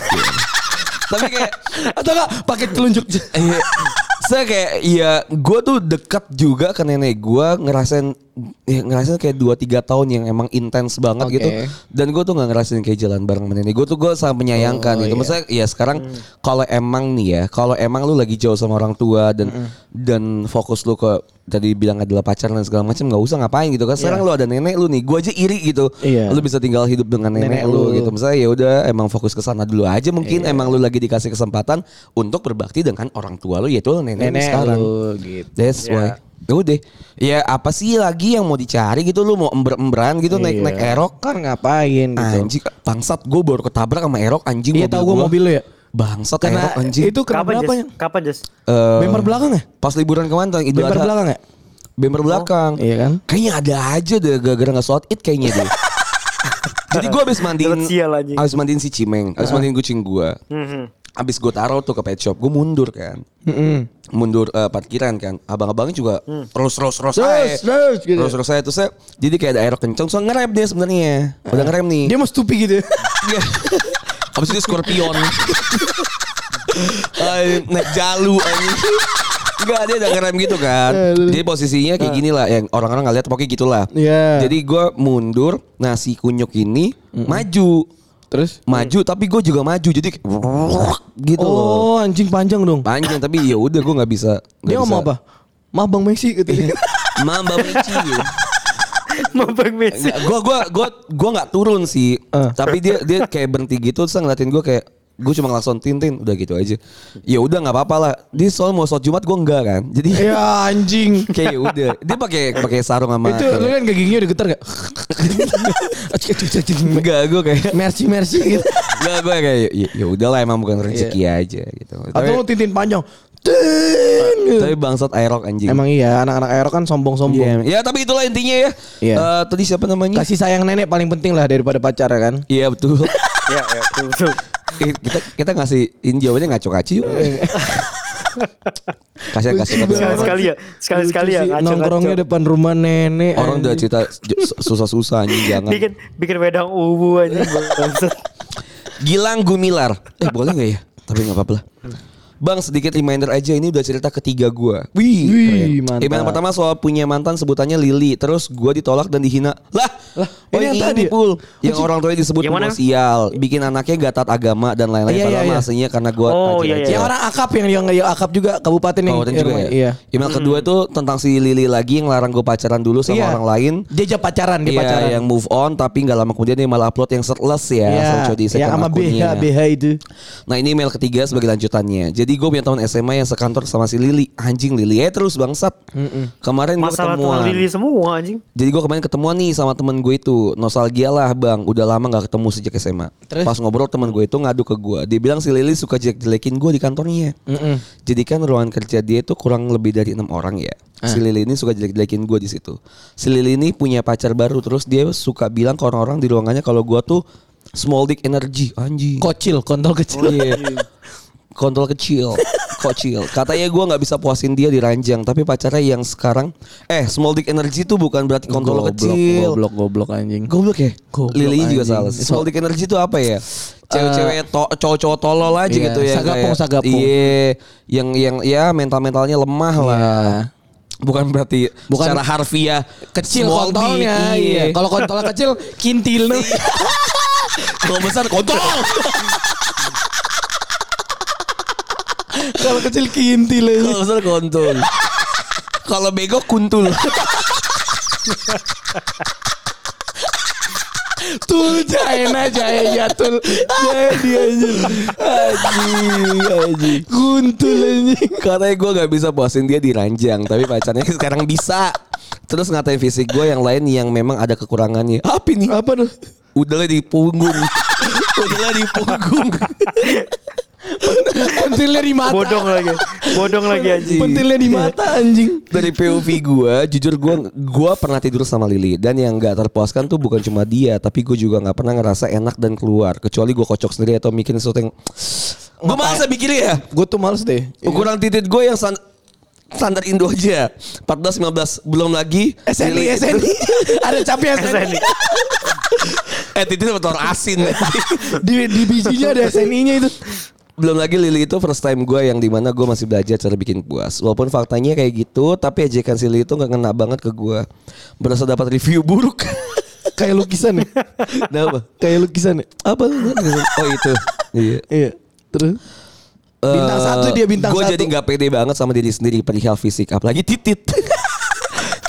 tapi kayak Atau nggak pakai telunjuk? Iya. saya kayak ya gue tuh dekat juga ke nenek gue ngerasain ya, ngerasain kayak 2-3 tahun yang emang intens banget Oke. gitu dan gue tuh nggak ngerasain kayak jalan bareng sama nenek gue tuh gue sangat menyayangkan Oh, gitu iya. maksudnya ya sekarang kalau emang nih ya kalau emang lu lagi jauh sama orang tua dan dan fokus lu ke tadi bilang adalah pacaran dan segala macam nggak usah ngapain gitu kan sekarang lu ada nenek lu nih gue aja iri gitu Iya. lu bisa tinggal hidup dengan nenek, Nenek lu, lu. gitu misalnya ya udah emang fokus ke sana dulu aja mungkin emang lu lagi dikasih kesempatan untuk berbakti dengan orang tua lu yaitu nenek, lu Nenek sekarang lu gitu. that's Ya. why ya udah ya apa sih lagi yang mau dicari gitu lu mau ember-emberan gitu naik naik Iya. erok kan ngapain gitu. anjing bangsat gue baru ketabrak sama erok anjing Iya tahu gue mobil lu ya. Bangsat Karena erok anjing itu Kapan kenapa Jas? Kapan Jas? Eh, Bemper belakang ya? pas liburan kemarin tuh Idul Bemper belakang ya? bemper belakang Iya kan? Kayaknya ada aja deh gara-gara nggak sholat id kayaknya deh. Jadi gue abis mandiin, abis mandiin si Cimeng, abis mandiin kucing gue. Mhm. Abis gue taruh tuh ke pet shop, gue mundur kan. Mundur eh, parkiran kan. Abang-abangnya juga terus terus terus Terus, aja. terus, gitu. Terus terus saya terus saya jadi kayak ada air kenceng, so ngerem dia sebenarnya. Udah ngerem nih. Dia mau stupi gitu. Iya. Abis itu Scorpion. Naik jalu anjing. Enggak dia udah ngerem gitu kan. Jadi posisinya kayak gini lah yang orang-orang nggak lihat pokoknya gitulah. Iya. Jadi gue mundur, nah si kunyuk ini maju. Terus? Maju tapi gue juga maju jadi kayak gitu loh. Oh anjing panjang dong. Panjang tapi ya udah gue nggak bisa. nggak Dia ngomong bisa. apa? Mah Bang Messi gitu. Mamba Meci. Mabang Messi. Gue gua gua gua nggak turun sih. Eh. Tapi dia dia kayak berhenti gitu terus ngeliatin gue kayak gue cuma langsung tintin udah gitu aja. Ya udah nggak apa-apa lah. Dia soal mau sholat Jumat gue enggak kan. Jadi ya anjing. kayak ya udah. Dia pakai pakai sarung sama Itu lu kan giginya udah getar gak? enggak gue kayak Mercy Mercy gitu. enggak gue kayak ya, ya udahlah emang bukan rezeki aja gitu. Atau lu tintin panjang. Tapi bangsat Aerok anjing. Emang iya, anak-anak aero kan sombong-sombong. Iya. Ya tapi itulah intinya ya. Iya. Eh, tadi siapa namanya? Kasih sayang nenek paling penting lah daripada pacar ya kan. Iya betul. ya, ya, betul, betul. Eh, kita kita ngasihin jawabannya ngaco ngaci yuk. kasih kasih Sekali sekali ya, sekali sekali ya. Ngaco-ngaco. Nongkrongnya depan rumah nenek. Orang udah cerita susah-susah anjing jangan. bikin bikin wedang ubu aja. Gilang Gumilar. Eh boleh gak ya? Tapi gak apa-apa lah. Bang sedikit reminder aja ini udah cerita ketiga gua. Wih, Wih, mantap. Email pertama soal punya mantan sebutannya Lili. Terus gua ditolak dan dihina. Lah, lah oh ini yang tadi ya? pul. Yang orang tuanya disebut Yang mana? pembawa sial. Bikin anaknya gak taat agama dan lain-lain. Iya, Padahal iya, iya. aslinya karena gua Oh, iya, iya. Yang orang akap yang yang, yang akap juga kabupaten yang Kabupaten juga ya? Iya. Email kedua itu tentang si Lili lagi yang larang gue pacaran dulu sama Iya. orang lain. Dia aja pacaran, dia Iya, pacaran. yang move on tapi nggak lama kemudian dia malah upload yang shirtless ya. Iya, yang sama BH. BH itu. Nah ini email ketiga sebagai lanjutannya. Jadi gue punya teman SMA yang sekantor sama si Lili. Anjing Lili ya terus bangsat. Kemarin gue Masalah ketemuan. Lili semua anjing. Jadi gue kemarin ketemuan nih sama temen gue itu Nostalgia lah bang Udah lama gak ketemu sejak SMA Terus? Pas ngobrol temen gue itu ngadu ke gue Dia bilang si Lili suka jelek-jelekin gue di kantornya Jadi kan ruangan kerja dia itu kurang lebih dari enam orang ya Si Lili ini suka jelek-jelekin gue di situ Si Lili ini punya pacar baru Terus dia suka bilang ke orang-orang di ruangannya Kalau gue tuh small dick energy Anjing Kocil, kontol kecil. Oh iya. Kontol kecil, kocil. Katanya gue nggak bisa puasin dia di ranjang, tapi pacarnya yang sekarang, eh small dick energy itu bukan berarti kontol Goblok, kecil. Goblok, goblok anjing. Goblok ya? Goblok, Lili juga salah. Small dick energy itu apa ya? Cewek-cewek to- cowok-cowok tolol aja Iya, gitu ya. sagapung, kayak- sagapung. Iya, yang yang ya mental-mentalnya lemah lah. Iya. Bukan berarti Bukan- secara harfiah Kecil kontolnya. Iya. Kalau kontolnya kecil kintil. Kalau besar kontol. Kalau kecil kintil aja. Kalau besar kontol. Kalau bego kuntul. Tul jaena jaya jatul. Jadi anjing. Anjing, anjing. Guntul anjing. Katanya gue gak bisa puasin dia di ranjang Tapi pacarnya sekarang bisa Terus ngatain fisik gue yang lain yang memang ada kekurangannya Apa nih? Apa tuh? Udahlah di punggung Udahlah di punggung Pentilnya di mata. Bodong lagi. Bodong lagi anjing. Pentilnya di mata anjing. Dari POV gue Jujur gue gua pernah tidur sama Lili Dan yang gak terpuaskan tuh bukan cuma dia Tapi gue juga gak pernah ngerasa enak dan keluar Kecuali gue kocok sendiri atau mikirin sesuatu yang Gue males mikirnya ya Gue tuh males deh. Ukuran titik gue yang san- standar Indo aja 14 15 belum lagi SNI Lili- SNI. Ada capnya SNI. Eh titik sama telur asin Di di bijinya ada SNI-nya itu. Belum lagi Lili itu first time gue yang di mana gue masih belajar cara bikin puas Walaupun faktanya kayak gitu Tapi ejekan si Lili itu gak ngena banget ke gue Berasa dapat review buruk Kayak lukisan ya. Kenapa? Kayak lukisan ya. Apa? Oh itu Iya Iya. Terus Bintang satu dia bintang Gue satu. jadi gak pede banget sama diri sendiri perihal fisik Apalagi titit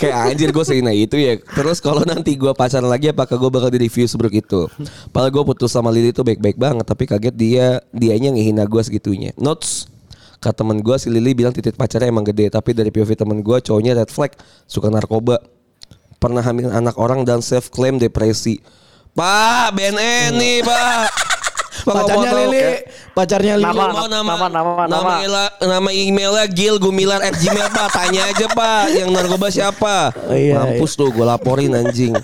Kayak anjir gue sehina itu ya. Terus kalau nanti gue pacaran lagi Apakah gue bakal di review seburuk itu Padahal gue putus sama Lili itu baik-baik banget Tapi kaget dia Dianya ngehina gue segitunya. Notes Kata temen gue si Lili bilang titik pacarnya emang gede Tapi dari POV temen gue cowoknya red flag Suka narkoba. Pernah hamilin anak orang dan self claim depresi. Pak BNN nih Pak, pacarnya. Lili, pacarnya Lili. Nama, Mau nama, nama, nama, nama, nama. nama emailnya Gil Gumilar at Gmail pak Tanya aja pak Yang narkoba siapa Oh, iya, Mampus tuh gue laporin anjing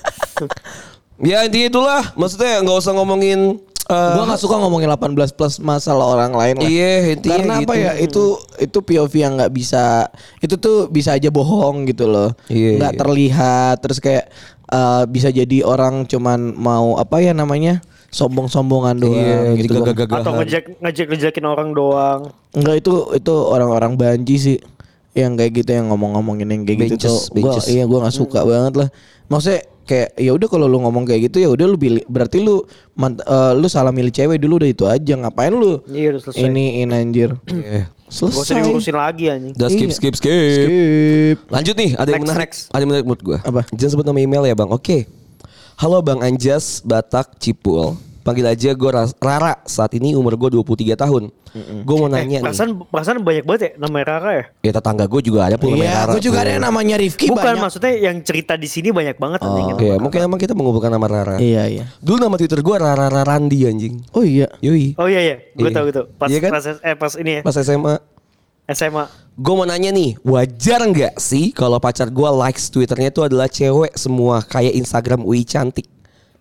Ya intinya itulah Maksudnya nggak usah ngomongin eh, Gua gak suka ngomongin 18 plus masalah orang lain lah. Iya intinya Karena apa gitu. ya itu itu POV yang nggak bisa itu tuh bisa aja bohong gitu loh. Iya, nggak iya. terlihat terus kayak eh, bisa jadi orang cuman mau apa ya namanya sombong-sombongan doang Iya gitu. gagah Atau ngejek ngejek ngejekin orang doang. Enggak itu itu orang-orang banji sih yang kayak gitu yang ngomong-ngomongin yang kayak gitu Benches, tuh gua iya gua nggak suka banget lah maksudnya kayak ya udah kalau lu ngomong kayak gitu ya udah lu pilih berarti lu mant- eh, lu salah milih cewek dulu udah itu aja ngapain lu Iya udah selesai. iniin anjir Iya. Gak usah selesai diurusin lagi anjing. Udah skip Iya. skip skip skip Lanjut nih, ada yang Next, menarik. next. Ada yang menarik menurut gue. Apa? Jangan sebut nama email ya bang. Oke. Halo bang Anjas Batak Cipul. Panggil aja gue Rara. Saat ini umur gue 23 tahun. Gue mau Eh, nanya nih. perasaan, perasaan banyak banget ya namanya Rara ya? Ya tetangga gue juga ada pun namanya Iya, Rara. aku juga ada yang namanya Rifki Bukan banyak. maksudnya yang cerita di sini banyak banget anjing. Oke, mungkin emang kita mengumpulkan nama Rara. Iya, iya. Dulu nama Twitter gue Rara Rarandi anjing. Oh iya. Yoi. Oh iya iya, gue Iya. tau gitu. Pas, Iya kan? pas eh pas ini ya. Pas SMA. SMA. Gue mau nanya nih, wajar nggak sih kalau pacar gue likes twitternya itu adalah cewek semua kayak Instagram UI cantik?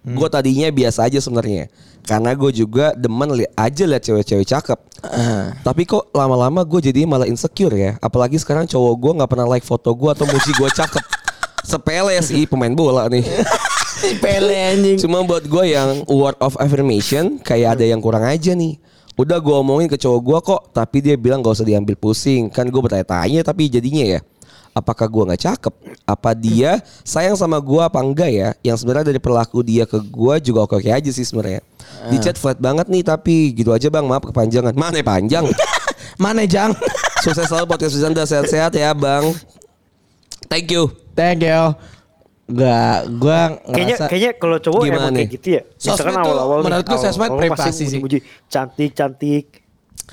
Hmm. Gue tadinya biasa aja sebenarnya, karena gue juga demen li aja liat cewek-cewek cakep. Ah. Tapi kok lama-lama gue jadi malah insecure ya, apalagi sekarang cowok gue nggak pernah like foto gue atau muji gue cakep. Sepele sih pemain bola nih. Pele anjing. Cuma buat gue yang word of affirmation kayak ada yang kurang aja nih. Udah gue omongin ke cowok gue kok, tapi dia bilang gak usah diambil pusing. Kan gue bertanya-tanya tapi jadinya ya. Apakah gue nggak cakep? Apa dia sayang sama gue apa enggak ya? Yang sebenarnya dari perilaku dia ke gue juga oke-oke aja sih sebenarnya. Di chat flat banget nih tapi gitu aja bang maaf kepanjangan. Mana panjang? Mana Jang? Sukses selalu podcast Wisanda sehat-sehat ya bang. Thank you. Thank you. Gak, gua Kayaknya ngerasa kayaknya kalau cowok Gimana emang nih? kayak gitu ya. Misalkan awal-awal nih, menurut gue sosmed privasi sih. muji-muji, cantik cantik.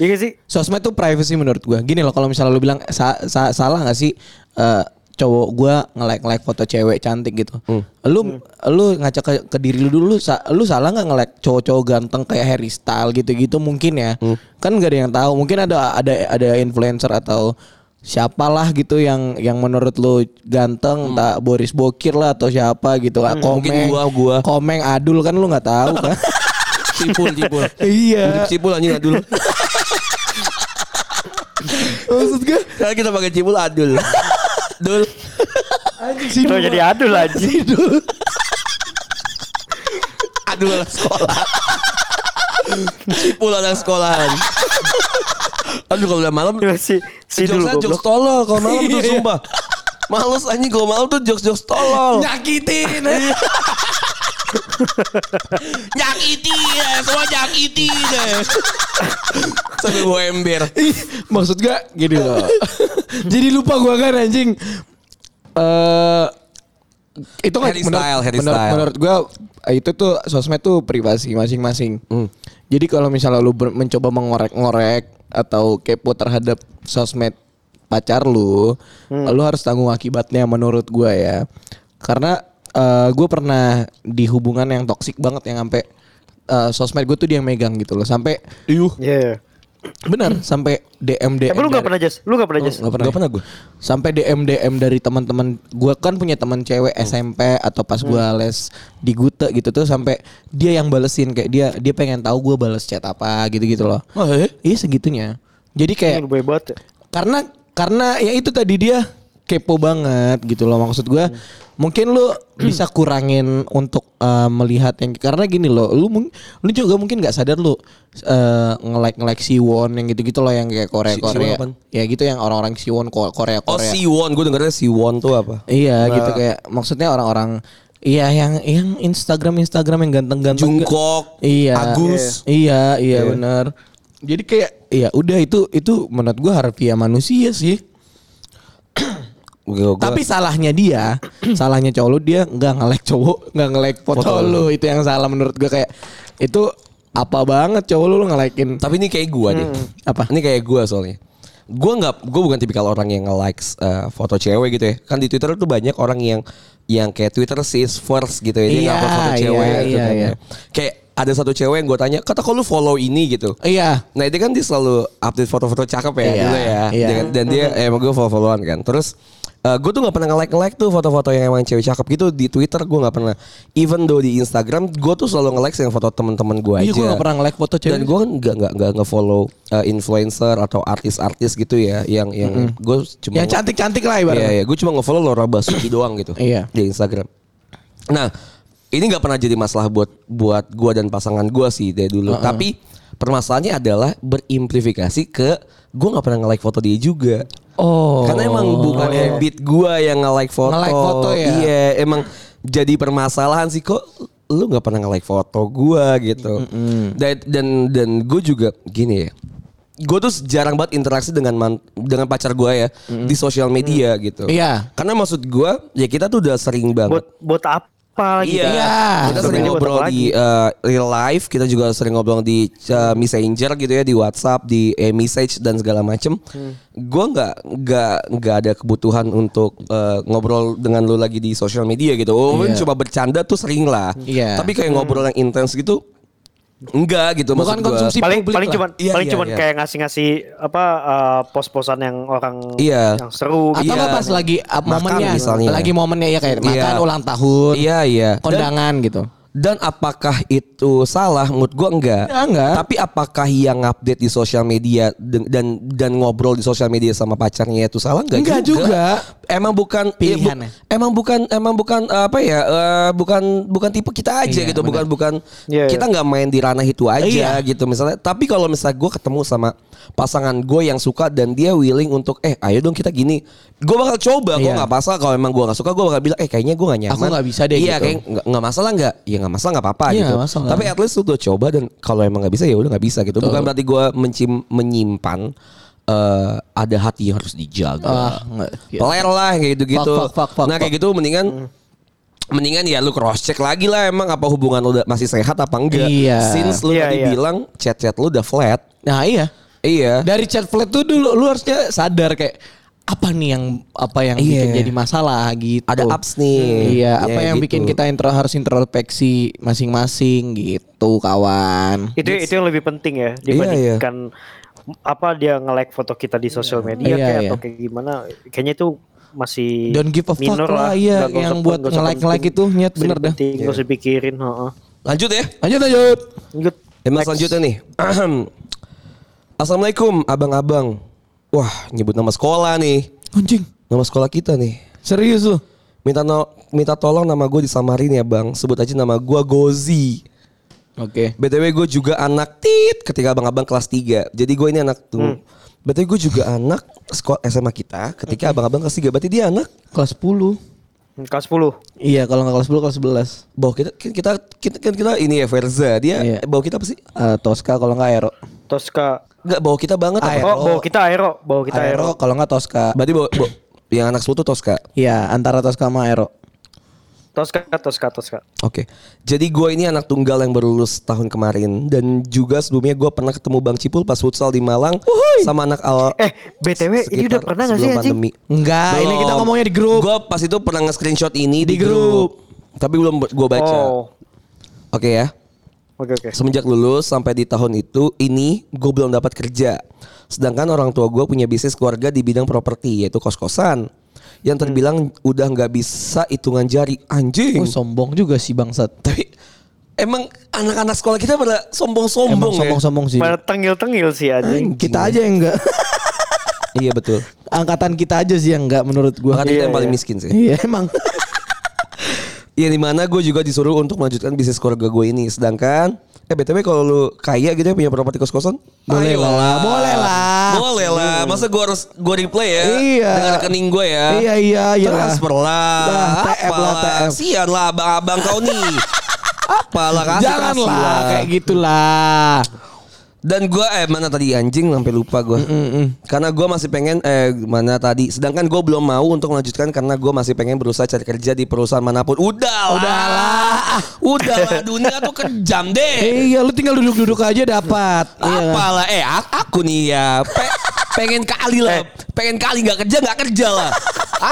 Iya gak sih? sosmed tuh privacy menurut gua. Gini loh kalau misalnya lu bilang sa- sa- salah nggak sih eh, cowok gua nge-like nge-like foto cewek cantik gitu. Lu lu ngaca ke, ke diri lu dulu lu, sa- lu salah nggak nge-like cowok-cowok ganteng kayak Harry Style gitu-gitu mungkin ya. Kan gak ada yang tahu. Mungkin ada ada ada influencer atau siapalah gitu yang yang menurut lu ganteng tak Boris Bokir lah atau siapa gitu komeng Mungkin gua- gua. komeng adul kan lu nggak tahu kan Cipul, cipul. iya Cipul anjing adul. maksud gue Sekarang kita pakai cipul adul. Dul. Tuh jadi adul aja. Adul anak sekolah. Cipul anak sekolahan. Aduh kalau udah malam si si dulu jokes tolol kalau malam tuh Iya. sumpah. Males anjing kalau malam tuh jokes-jokes tolol. nyakitin Nyakiti ya, semua nyakiti deh. Sambil bawa ember. Maksud gua gini loh jadi lupa gua kan anjing eh itu kan Harry style, menurut, style. menurut gua itu tuh sosmed tuh privasi masing-masing. Hmm. Jadi kalau misalnya lu mencoba mengorek-ngorek atau kepo terhadap sosmed pacar lu, Hmm. lu harus tanggung akibatnya menurut gua ya. Karena eh gue pernah di hubungan yang toksik banget yang sampai eh, sosmed gue tuh dia yang megang gitu loh. Sampai Iyuh. Iya. benar sampai DM DM. Tapi lu gak dari- pernah Jas? Lu gak pernah Jas? Nggak pernah. Gak pernah gue. Sampai DM DM dari teman-teman gue kan punya teman cewek SMP atau pas gue les di Gute gitu tuh sampai dia yang balesin kayak dia dia pengen tahu gue bales chat apa gitu-gitu loh. Oh, eh? Iya segitunya. Jadi kayak ya. karena karena ya itu tadi dia kepo banget gitu loh maksud gue mungkin lu bisa kurangin untuk eh, melihat yang karena gini loh lu lu juga mungkin nggak sadar lu eh, nge-like nge-like Siwon yang gitu-gitu loh yang kayak Korea Si- Korea apaan? ya gitu yang orang-orang Siwon Ko- Korea Oh Korea Siwon, gue dengernya Siwon tuh apa? iya gitu kayak maksudnya orang-orang iya yang yang Instagram Instagram yang ganteng-ganteng Jungkook, Iya. Agus. Iya, iya benar. Jadi kayak ya udah itu itu menurut gua harfiah manusia sih. Gua- gua- Tapi salahnya dia, salahnya cowok lu dia nggak nge-like cowok, nggak nge-like foto, Foto lu. Itu yang salah menurut gua kayak itu apa banget cowok lu lu nge-likein Tapi ini kayak gue deh. apa? Ini kayak gue soalnya. Gue nggak, gue bukan tipikal orang yang nge-likes uh, foto cewek gitu ya. Kan di Twitter tuh banyak orang yang yang kayak Twitter sis first gitu ya. Dia Iya, ngupload foto iya, cewek gitu iya, kan iya. ya. Kayak ada satu cewek yang gue tanya, kata kok lu follow ini gitu. Iya. Nah itu kan dia selalu update foto-foto cakep ya Iya, dulu ya. iya. Dia kan- Dan dia eh, emang gue follow-followan kan. Terus gue tuh gak pernah nge-like nge-like tuh foto-foto yang emang cewek cakep gitu di Twitter gue gak pernah. Even though di Instagram gue tuh selalu nge-like yang foto teman-teman gue aja. Iya gua nggak pernah nge-like foto cewek. Dan gue kan gak nggak nggak nge-follow uh, influencer atau artis-artis gitu ya yang yang gue cuma Yang cantik-cantik lah Iya, ibaratnya. iya. gue cuma nge-follow Laura Basuki doang gitu. Iya. Di Instagram. Nah, ini nggak pernah jadi masalah buat buat gue dan pasangan gue sih dari dulu. Tapi permasalahannya adalah berimplifikasi ke gue nggak pernah nge-like foto dia juga. Oh. Karena emang bukan habit gue yang nge-like foto. Nge-like foto ya? Iya, emang jadi permasalahan sih kok lu nggak pernah nge-like foto gue gitu. Dan dan dan gue juga gini ya. Gue tuh jarang banget interaksi dengan man- dengan pacar gue ya di sosial media gitu. Iya. Karena maksud gue ya kita tuh udah sering banget. Buat buat apa lagi? Iya. Iya. Kita sering ngobrol apa di uh, real life, kita juga sering ngobrol di uh, messenger gitu ya, di WhatsApp, di eh, message dan segala macem. Hmm. Gue nggak nggak nggak ada kebutuhan untuk uh, ngobrol dengan lu lagi di sosial media gitu. Oh, Iya. coba bercanda tuh sering lah. Iya. Tapi kayak ngobrol yang intens gitu, Enggak gitu Bukan maksud gua. konsumsi paling publik paling cuman Iya, paling iya, cuman iya. kayak ngasih-ngasih apa uh, pos-posan yang orang Iya. yang seru Atau Iya. nggak pas lagi uh, momennya, misalnya. lagi momennya ya kayak Iya. makan ulang tahun, Iya iya. Dan, kondangan gitu. Dan apakah itu salah? Menurut gua enggak. Ya, enggak. Tapi apakah yang update di sosial media dan dan ngobrol di sosial media sama pacarnya itu salah? Enggak, Enggak juga. Emang bukan ya, bu- emang bukan emang bukan apa ya? eh, bukan bukan tipe kita aja Iya, gitu. Bukan bukan Iya, kita nggak main di ranah itu aja Iya. gitu misalnya. Tapi kalau misalnya gue ketemu sama pasangan gue yang suka dan dia willing untuk eh ayo dong kita gini, gue bakal coba. Gue Iya. nggak pasal kalau emang gue nggak suka gue bakal bilang eh kayaknya gue gak nyaman. Aku nggak bisa deh Iya gitu. kayak nggak masalah nggak? Ya nggak masalah nggak apa-apa Iya, gitu. masalah. Tapi at least lu udah coba dan kalau emang nggak bisa ya udah nggak bisa gitu. Bukan berarti gue mencim menyimpan eh, ada hati yang harus dijaga. Ah. Gitu. Peler lah kayak gitu-gitu. Fuck, fuck, fuck, fuck, nah kayak gitu mendingan Mendingan ya lu cross check lagi lah emang apa hubungan lu udah masih sehat apa enggak. Iya. Since lu Iya, tadi iya. bilang chat-chat lu udah flat. Nah iya. Iya. Dari chat flat tuh dulu lu harusnya sadar kayak apa nih yang apa yang bikin Iya. jadi masalah gitu. Ada ups nih. Iya, Ya, apa yang gitu. bikin kita intro harus introspeksi masing-masing gitu, kawan. itu itu yang lebih penting ya Iya, dibandingkan apa dia nge-like foto kita di sosial media Iya, kayak iya. atau kayak gimana kayaknya itu masih Don't give a fuck minor lah, iya, yang buat penting. itu, nyet, Nggak bener dah. penting, nggak usah dipikirin heeh. Lanjut ya. Lanjut lanjut. lanjut Tema Next. selanjutnya nih. Assalamualaikum abang-abang. Wah nyebut nama sekolah nih. Anjing. Nama sekolah kita nih. Serius lu? Minta no, minta tolong nama gue disamarin ya bang. Sebut aja nama gue Gozi. Oke. BTW gue juga anak tit ketika abang-abang kelas 3. Jadi gue ini anak tuh. BTW gue juga anak sekolah SMA kita ketika abang-abang kelas 3. Berarti dia anak Kelas 10. Kelas 10 Iya, kalau nggak kelas 10 kelas 11. bawah kita kita kita kita, kita ini ya Verza. Dia Iya. bawah kita apa sih? Eh, Tosca kalau nggak Aero. Tosca Enggak bawah kita banget apa? Aero. oh bawa kita aero bawa kita aero, Aero kalau nggak Tosca. Berarti bawah, bawah- yang anak 10 tuh Tosca. Iya, antara Tosca sama Aero. Tosca Tosca Tosca Oke, jadi gue ini anak tunggal yang baru lulus tahun kemarin dan juga sebelumnya gue pernah ketemu Bang Cipul pas futsal di Malang sama anak al. eh btw ini udah pernah nggak sih anjing pandemi. Enggak, ini kita ngomongnya di grup. Gue pas itu pernah nge-screenshot ini di, Di grup. grup. Tapi belum gue baca. oh Oke ya. oke oke Semenjak lulus sampai di tahun itu ini gue belum dapat kerja. Sedangkan orang tua gue punya bisnis keluarga di bidang properti yaitu kos-kosan. Yang terbilang udah nggak bisa hitungan jari anjing. Oh, sombong juga sih bangsat. Tapi emang anak-anak sekolah kita pada sombong-sombong Emang ya. sombong-sombong sih. pada tengil-tengil sih anjing Kita aja yang enggak. Iya betul. Angkatan kita aja sih yang enggak menurut gua. Kita Iya, yang paling iya. miskin sih. Iya, emang. Iya di mana gue juga disuruh untuk melanjutkan bisnis keluarga gue ini. Sedangkan eh btw kalau lu kaya gitu ya punya properti kos kosan, Boleh lah, boleh lah. boleh lah. Masa gue harus gue replay ya? Iya. Dengan rekening gue ya. Iya, iya, iya lah. Transfer lah. Lah, TF lah. TF. Sian lah abang-abang kau nih. Apalah kasih Janganlah lah. kayak gitulah. Dan gue eh mana tadi anjing sampai lupa gue. Karena gue masih pengen eh mana tadi. Sedangkan gue belum mau untuk melanjutkan karena gue masih pengen berusaha cari kerja di perusahaan mana pun. Udah Udahlah. Udahlah dunia tuh kejam deh. Iya, lu tinggal duduk-duduk aja dapat. Iya kan? Apalah eh aku nih ya pe- pengen kali lah. Pengen kali nggak kerja nggak kerja lah.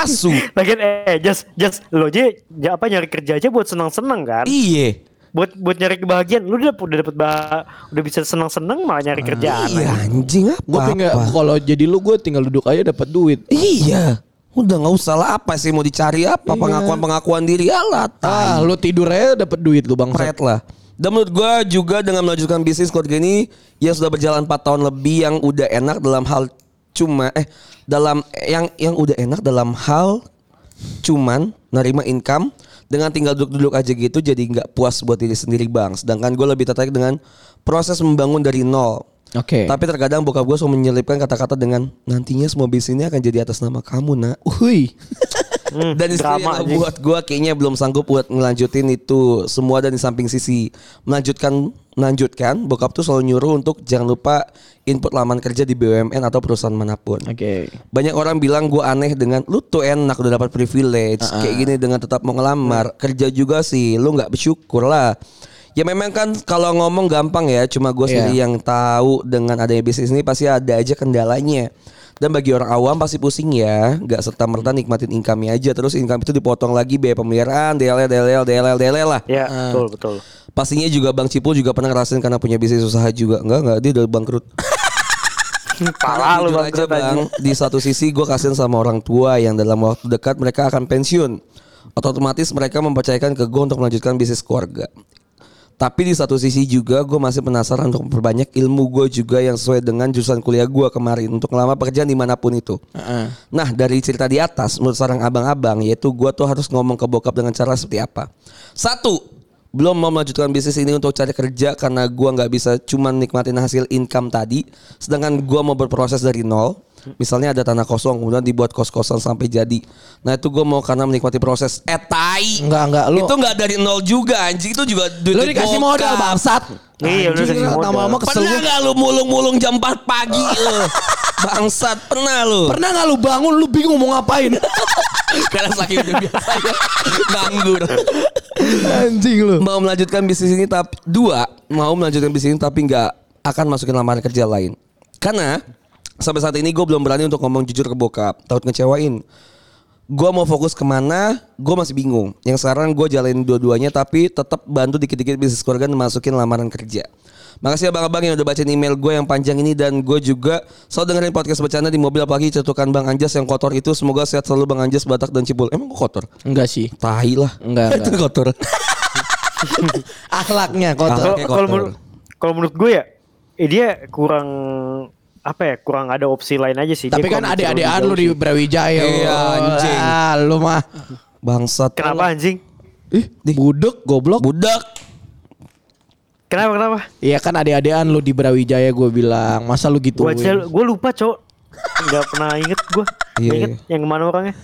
Asu. Lagian eh just just lo aja ya apa nyari kerja aja buat senang-senang kan Iya. Buat buat nyari kebahagiaan lu udah udah dapat bah- udah bisa senang-senang malah nyari kerjaan Iya anjing apa? Gue tinggal apa? kalau jadi lu gue tinggal duduk aja dapat duit. Iya. Udah nggak usah lah apa sih mau dicari apa pengakuan-pengakuan diri alat. Ah, lu tidur aja dapat duit lu bang. Pret lah. Dan menurut gue juga dengan melanjutkan bisnis keluarga ini yang sudah berjalan 4 tahun lebih yang udah enak dalam hal cuma eh dalam yang yang udah enak dalam hal cuman nerima income dengan tinggal duduk-duduk aja gitu jadi nggak puas buat diri sendiri bang. Sedangkan gue lebih tertarik dengan proses membangun dari nol. Oke. Tapi terkadang bokap gue selalu menyelipkan kata-kata dengan nantinya semua bisnis ini akan jadi atas nama kamu nak. Hui. Hmm, Dan istri drama yang buat gue kayaknya belum sanggup buat ngelanjutin itu semua dan di samping sisi melanjutkan melanjutkan bokap tuh selalu nyuruh untuk jangan lupa input laman kerja di BUMN atau perusahaan mana pun. Oke. Banyak orang bilang gue aneh dengan lu tuh enak udah dapat privilege kayak gini dengan tetap mau ngelamar kerja juga sih lu nggak bersyukur lah. Ya memang kan kalau ngomong gampang ya cuma gue sendiri Iya. yang tahu dengan adanya bisnis ini pasti ada aja kendalanya. Dan bagi orang awam pasti pusing ya, nggak serta merta nikmatin income-nya aja terus income itu dipotong lagi biaya pemeliharaan, DLL, DLL, DLL, DLL lah. ya betul betul Pastinya juga Bang Cipul juga pernah ngerasain karena punya bisnis usaha juga. Enggak, enggak, dia udah bangkrut. Parah lu Jujur bang. aja bang, di satu sisi gue kasihan sama orang tua yang dalam waktu dekat mereka akan pensiun. Otomatis mereka mempercayakan ke gue untuk melanjutkan bisnis keluarga. Tapi di satu sisi juga gue masih penasaran untuk memperbanyak ilmu gue juga yang sesuai dengan jurusan kuliah gue kemarin untuk ngelamar pekerjaan di mana pun itu. Heeh. Nah dari cerita di atas menurut sarang abang-abang yaitu gue tuh harus ngomong ke bokap dengan cara seperti apa? Satu, belum mau melanjutkan bisnis ini untuk cari kerja karena gue nggak bisa cuma nikmatin hasil income tadi, sedangkan gue mau berproses dari nol. Misalnya ada tanah kosong kemudian dibuat kos-kosan sampai jadi. Nah itu gue mau karena menikmati proses. Eh tai. Enggak, enggak, lu- Itu nggak dari nol juga anjing itu juga duit Lu dikasih modal bangsat. Iya, lu dikasih modal. Kesel Pernah nggak lu mulung-mulung jam 4 pagi lu? Bangsat pernah lu. Pernah gak lu bangun lu bingung mau ngapain? Karena saking udah biasa ya nganggur. Anjing lu. Mau melanjutkan bisnis ini tapi dua mau melanjutkan bisnis ini tapi nggak akan masukin lamaran kerja lain. Karena sampai saat ini gue belum berani untuk ngomong jujur ke bokap, takut ngecewain. Gue mau fokus ke mana, gue masih bingung. Yang sekarang gue jalanin dua-duanya tapi tetap bantu dikit-dikit bisnis keluarga dan masukin lamaran kerja. Makasih abang-abang yang udah bacain email gue yang panjang ini dan gue juga selalu dengerin podcast bercanda di mobil apalagi cetukan Bang Anjas yang kotor itu semoga sehat selalu Bang Anjas Batak dan Cipul. Emang gue kotor? Enggak sih. Tai lah. Enggak, Itu kotor. Akhlaknya kotor. Kalau menurut gue ya, eh, dia kurang apa ya kurang ada opsi lain aja sih. Dia Tapi kan adik-adikan lu di. Brawijaya. Iya, anjing. Ah, lu mah. Bangsat. Kenapa anjing? Ih, budek goblok. Budak. Kenapa kenapa? Iya kan adik-adikan lu di Brawijaya gue bilang. Masa lu gitu? Gue lupa cowok. Gak pernah inget gue. Iya, inget iya. yang mana orangnya?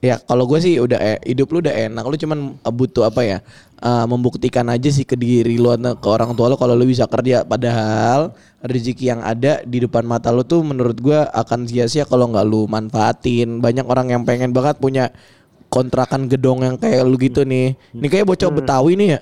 Ya kalau gue sih udah eh, hidup lu udah enak. Lu cuman eh, butuh apa ya? eh, membuktikan aja sih ke diri lu atau ke orang tua lu kalau lu bisa kerja. Padahal rezeki yang ada di depan mata lu tuh menurut gue akan sia-sia kalau nggak lu manfaatin. Banyak orang yang pengen banget punya kontrakan gedong yang kayak lu gitu nih. Ini kayak bocah Betawi nih ya.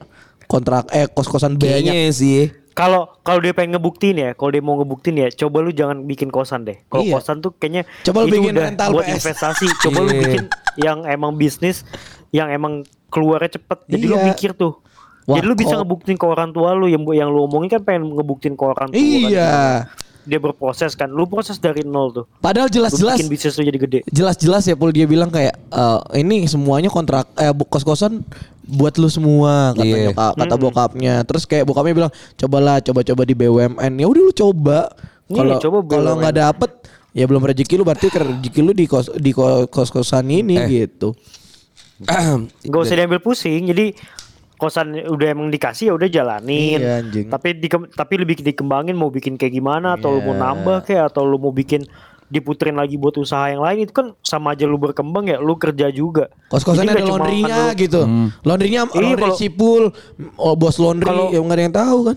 Kontrak eh kos-kosan banyak. Kayaknya sih. Kalau kalau dia pengen ngebuktiin ya, kalau dia mau ngebuktiin ya, coba lu jangan bikin kosan deh. Kalau Iya. kosan tuh kayaknya Coba lu itu bikin udah rental buat PS. investasi. Coba lu Iya. bikin yang emang bisnis, yang emang keluarnya cepet. Jadi lu Iya. mikir tuh. Jadi lu bisa ngebuktiin ke orang tua lu yang yang lu omongin kan pengen ngebuktiin ke orang tua. kan. Dia berproses kan. Lu proses dari nol tuh. Padahal jelas-jelas bikin bisnis lu jadi gede. jelas-jelas ya Pul dia bilang kayak eh, ini semuanya kontrak eh kos-kosan buat lu semua kata nyokap- kata bokapnya. Terus kayak bokapnya bilang cobalah coba-coba di BUMN. Ya udah lu coba. Iya, Kalau coba kalau nggak dapet ya belum rezeki lu berarti rezeki lu di kos di ko- kos-kosan ini Eh. gitu. Gak usah diambil pusing. Jadi kosan udah emang dikasih ya udah jalanin. Iya, anjing. Tapi dikem- tapi lebih dikembangin mau bikin kayak gimana atau lu mau Iya. nambah kayak atau lu mau bikin diputerin lagi buat usaha yang lain itu kan sama aja lu berkembang ya lu kerja juga. Kos-kosannya ada laundrynya lu- gitu. Laundrynya Iya, laundry sipul, oh, bos laundry Kalau- yang nggak ada yang tahu kan.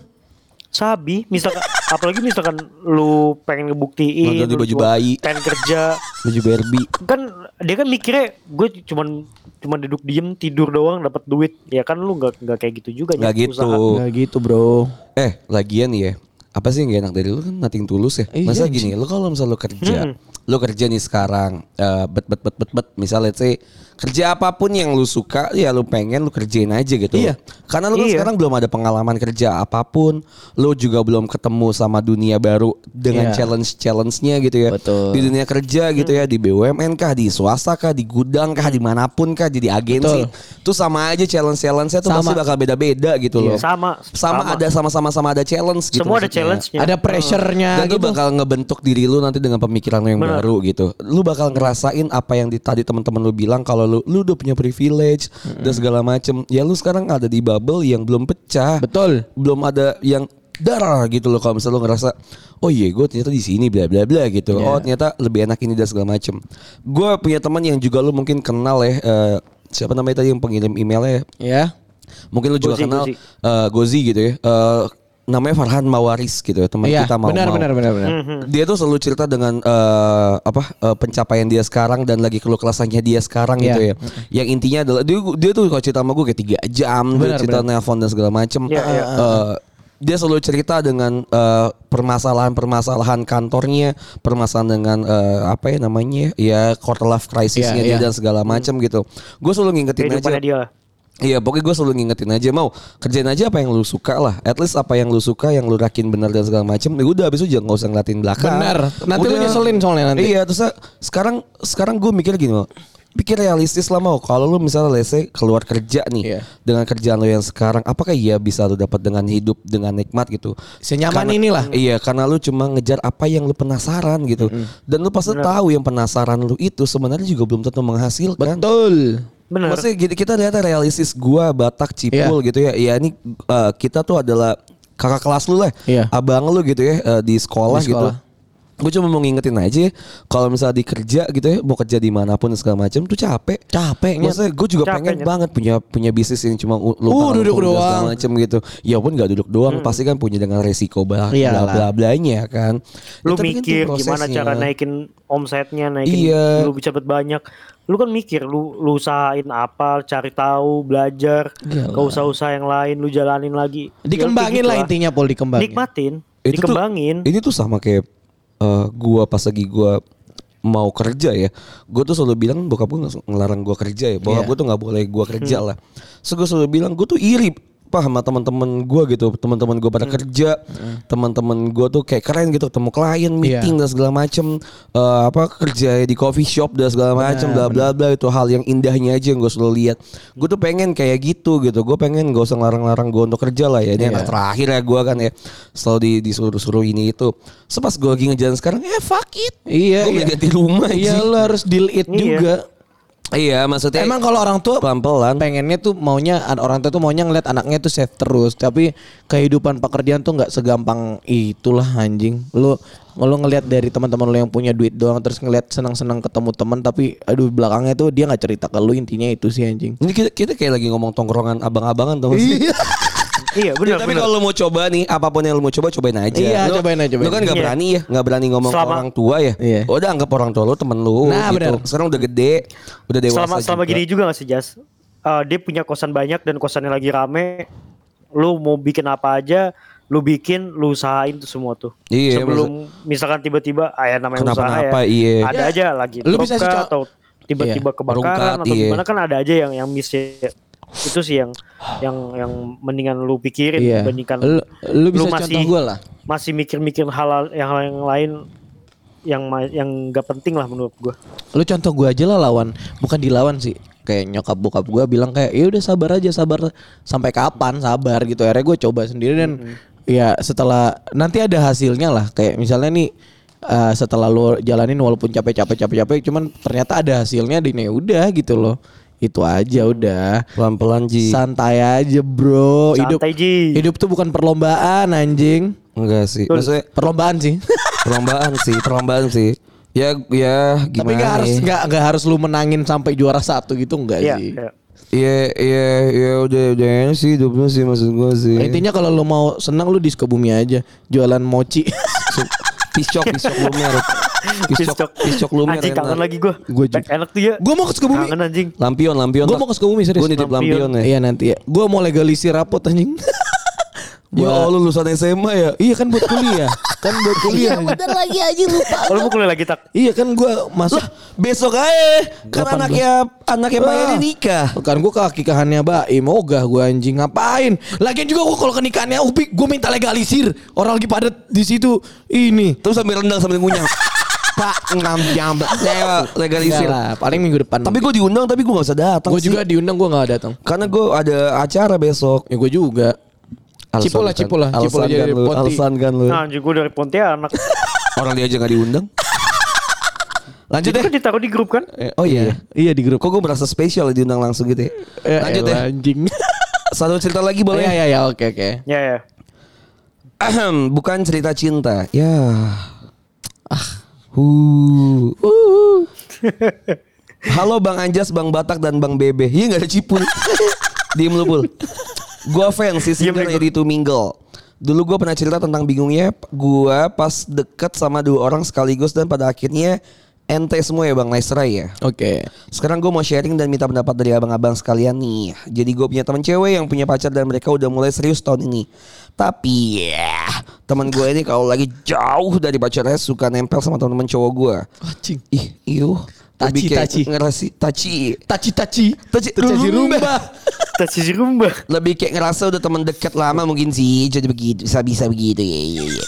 Sabi, misalkan apalagi misalkan lu pengen ngebuktiin Nonton di baju bayi. pengen kerja Baju Barbie. kan dia kan mikirnya gue cuman cuman duduk diem tidur doang dapat duit ya kan lu nggak nggak kayak gitu juga Nggak gitu. Nggak gitu bro. Eh, lagian ya. Apa sih yang gak enak dari lu kan nating tulus ya? Iya, Masa anjing. gini, lu kalau misalnya lu kerja, lu kerja nih sekarang, eh, bet bet bet bet bet, misalnya let's say kerja apa pun yang lu suka, ya lu pengen lu kerjain aja gitu. Iya. Karena lu kan Iya. sekarang belum ada pengalaman kerja apa pun, lu juga belum ketemu sama dunia baru dengan Iya. challenge challenge-nya gitu ya. Betul. Di dunia kerja gitu ya, di BUMN kah, di swasta kah, di gudang kah, di mana pun kah, jadi agensi, tuh sama aja challenge challenge-nya tuh Sama. pasti bakal beda-beda gitu loh. sama Sama, ada sama-sama sama ada challenge gitu. semua ada maksudnya. challenge-nya Ada pressure-nya Dan gitu. bakal ngebentuk diri lu nanti dengan pemikiran lu yang Benar. Baru gitu. Lu bakal ngerasain apa yang di, tadi teman-teman lu bilang kalau lu lu udah punya privilege dan segala macem. Ya lu sekarang ada di bubble yang belum pecah. Betul. Belum ada yang darah gitu loh kalau misalnya lu ngerasa oh iya gue ternyata di sini bla bla bla gitu. Iya. Oh ternyata lebih enak ini dan segala macem. Gue punya teman yang juga lu mungkin kenal ya eh, siapa namanya tadi yang pengirim emailnya ya? Ya. Mungkin lu juga Gozi, kenal Gozi. eh, Gozi gitu ya. Eh, namanya Farhan Mawaris gitu ya, teman Iya, kita mau benar benar benar benar. Dia tuh selalu cerita dengan eh, apa eh, pencapaian dia sekarang dan lagi keluh kesahnya dia sekarang Iya. gitu ya. Yang intinya adalah dia, dia tuh kalau cerita sama gue kayak tiga jam, dia Benar, cerita benar. nelpon dan segala macem. Iya, iya. Eh, dia selalu cerita dengan eh, permasalahan-permasalahan kantornya, permasalahan dengan eh, apa ya namanya ya quarter life crisisnya Iya, dia iya. dan segala macam gitu. Gue selalu ngingetin aja dia. Iya pokoknya gue selalu ngingetin aja mau kerjain aja apa yang lu suka lah. At least apa yang lu suka yang lu rakin bener dan segala macem. Ya udah abis itu jangan nggak usah ngeliatin belakang. Bener. Nanti lu Udah. nyeselin soalnya nanti. Iya terus sekarang sekarang gue mikir gini mau pikir realistis lah mau kalau lu misalnya say keluar kerja nih Iya. dengan kerjaan lu yang sekarang apakah iya bisa lu dapat dengan hidup dengan nikmat gitu Senyaman Karena- inilah. iya karena lu cuma ngejar apa yang lu penasaran gitu dan lu pasti tahu yang penasaran lu itu sebenarnya juga belum tentu menghasilkan Betul. Bener. Maksudnya gitu, kita lihat realistis gua Batak Cipul gitu ya. Ya ini uh, kita tuh adalah kakak kelas lu lah. Iya. Abang lu gitu ya uh, di sekolah, Di gitu. Gue cuma mau ngingetin aja kalau misalnya di kerja gitu ya mau kerja di mana pun segala macam tuh capek. Capek. Maksudnya gue juga Capek, pengen Nyet. banget punya punya bisnis yang cuma lu Uh, duduk doang. macam gitu. Ya pun nggak duduk doang, pasti kan punya dengan resiko bla Iyalah. bla blanya kan. lu Ya, tapi kan mikir gimana cara naikin omsetnya, naikin Iya. lu bisa dapat banyak. Lu kan mikir, lu lu usahain apa, cari tahu, belajar, Iyalah. gak usah-usah yang lain, lu jalanin lagi. Ya, Dikembangin kayak lah gitu intinya Pol dikembangin. Nikmatin, Itu tuh- dikembangin. ini tuh sama kayak eh, gua pas lagi gua mau kerja ya gue tuh selalu bilang bokap gue ngelarang gua kerja ya bokap Iya. gue tuh nggak boleh gua kerja lah so gue selalu bilang gue tuh iri apa sama teman-teman gua gitu. Teman-teman gua pada kerja teman-teman gua tuh kayak keren gitu. Ketemu klien meeting dan segala macem. Eh, apa kerja di coffee shop dan segala macem bla bla bla. Itu hal yang indahnya aja yang gue selalu lihat. Gue tuh pengen kayak gitu gitu. Gue pengen gak usah ngelarang-larang gue untuk kerja lah ya. Ini anak terakhir ya gue kan ya. Selalu di, disuruh-suruh ini itu. Sepas gue lagi ngejalan sekarang eh fuck it. Iya, gue iya. ganti rumah Iya lu harus deal it Iya. juga. Iya maksudnya Emang kalau orang tua pelan-pelan. pengennya tuh maunya an- orang tua tuh maunya ngeliat anaknya tuh safe terus. Tapi kehidupan pekerjaan tuh nggak segampang itulah anjing. Lu lu ngelihat dari teman-teman lu yang punya duit doang terus ngeliat senang-senang ketemu teman tapi aduh belakangnya tuh dia nggak cerita ke lu intinya itu sih anjing. Ini kita, kita kayak lagi ngomong tongkrongan abang-abangan tau gak sih? Iya, Ya, benar tapi kalau lu mau coba nih apa pun yang lu mau coba cobain aja. Iya, Lu- cobain aja, Lu cobain. kan gak Iya. berani ya, gak berani ngomong ke Selama- orang tua ya. Iya. Udah anggap orang tua lu temen lu Nah, gitu. benar. Sekarang udah gede, udah dewasa selama selama juga. gini juga gak sih Jas? Eh, dia punya kosan banyak dan kosannya lagi rame. Lu mau bikin apa aja, lu bikin, lu usahain tuh semua tuh. Iya, Sebelum misalkan tiba-tiba ah, ya namanya usaha Kenapa-napa, ya. iya. Ada Ya, aja lagi lu bisa sih, atau tiba-tiba Iya, kebakaran rungkat, atau iya. gimana kan ada aja yang yang miss ya. Itu sih yang yang yang mendingan lu pikirin iya. dibandingkan lu, lu bisa masih contoh gue lah. masih mikir-mikir hal yang hal yang lain yang yang gak penting lah menurut gua. lu contoh gue aja lah lawan bukan dilawan sih. Kayak nyokap bokap gue bilang kayak ya udah sabar aja sabar sampai kapan sabar gitu. Akhirnya gue coba sendiri dan ya setelah nanti ada hasilnya lah. Kayak misalnya nih eh, setelah lu jalanin walaupun capek-capek capek-capek cuman ternyata ada hasilnya di ya udah gitu loh itu aja udah Pelan-pelan Ji. santai aja bro hidup Santai, Ji. hidup tuh bukan perlombaan anjing Enggak sih. Maksudnya perlombaan sih perlombaan sih, perlombaan sih. Ya ya gimana tapi nggak harus ya? nggak nggak harus lu menangin sampai juara satu gitu enggak Iya, sih iya. Iya iya iya udah udah enak sih hidupnya sih maksud gua sih. Intinya kalau lu mau senang lu di Sukabumi aja jualan mochi. piscok piscok lumer. Piscok Piscok. piscok lumer. Anjing kangen lagi gua. Gua juga. Enak tuh ya. Gua mau ke Sukabumi. Kangen anjing. Lampion lampion. Gua mau ke Sukabumi serius. Gue nitip Lampion. lampion ya. Iya nanti ya. Gua mau legalisir rapot anjing. Ya Allah lulusan SMA ya. iya kan buat kuliah. kan buat kuliah. lagi aja lupa. Oh, lu mau kuliah lagi tak? iya kan gua masuk Besok aja kan 18. anaknya anaknya Pak Eri nikah. Kan gue ke akikahannya Baim Ogah gue anjing ngapain Lagian juga gue kalau ke nikahannya Upi Gue minta legalisir Orang lagi padat di situ Ini Terus sambil rendang sambil ngunyah. Pak ngam nyampe saya legalisir. Enggak lah Paling minggu depan Tapi gue diundang tapi gue gak usah datang Gue juga diundang gue gak datang Karena gue ada acara besok. Ya gue juga kan- cipu lah Alasan jadi kan lu, Ponti. alasan kan lu. Nah, anjing gua dari Pontianak. Orang dia aja gak diundang. Lanjut Itu deh. kan ditaruh di grup kan? Oh iya. Iya di grup Kok gue merasa spesial diundang langsung gitu ya. Eh, Lanjut deh. anjing Satu cerita lagi boleh? Iya iya iya oke oke Ya ya. Ahem, bukan cerita cinta. Ya. Ah. Hu. Halo Bang Anjas, Bang Batak dan Bang Bebe. Iya nggak ada cipul. Diem lu pul. Gua fans si Diem single deh gua. Ready to Mingle. Dulu gue pernah cerita tentang bingungnya gua pas deket sama dua orang sekaligus dan pada akhirnya ente semua ya Bang Nice Ray ya. Oke Sekarang gue mau sharing dan minta pendapat dari abang-abang sekalian nih. Jadi gue punya teman cewek yang punya pacar dan mereka udah mulai serius tahun ini. Tapi ya teman gue ini kalau lagi jauh dari pacarnya suka nempel sama teman-teman cowok gue. Anjing Ih, iuh. Lebih Taci, kayak taci. ngerasa taci. Taci taci. Taci Taci rumba. Taci rumba. Lebih kayak ngerasa udah teman dekat lama mungkin sih jadi begitu bisa bisa begitu ya ya ya.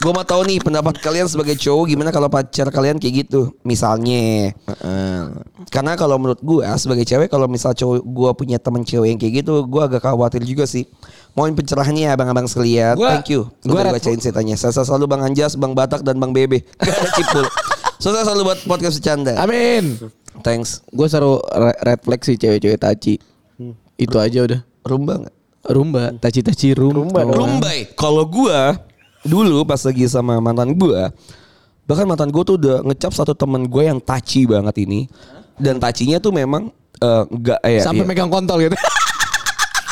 Gue mau tahu nih pendapat kalian sebagai cowok gimana kalau pacar kalian kayak gitu misalnya karena kalau menurut gue sebagai cewek kalau misal cowok gue punya temen cewek yang kayak gitu gue agak khawatir juga sih mohon pencerahannya abang-abang sekalian Gua- thank you gua udah red bacain ceritanya saya selalu bang Anjas bang Batak dan bang Bebe gak ada cipul Sukses selalu buat podcast bercanda Amin. thanks Gue seru re- red flag sih cewek-cewek taci. Itu aja udah. rumba nggak Rumba, taci-taci rumba. Rumba dong. Rumbai. Kalau gua dulu pas lagi sama mantan gua, bahkan mantan gua tuh udah ngecap satu temen gue yang taci banget ini. Dan tacinya tuh memang eh, enggak ya. Sampai iya. megang kontol gitu.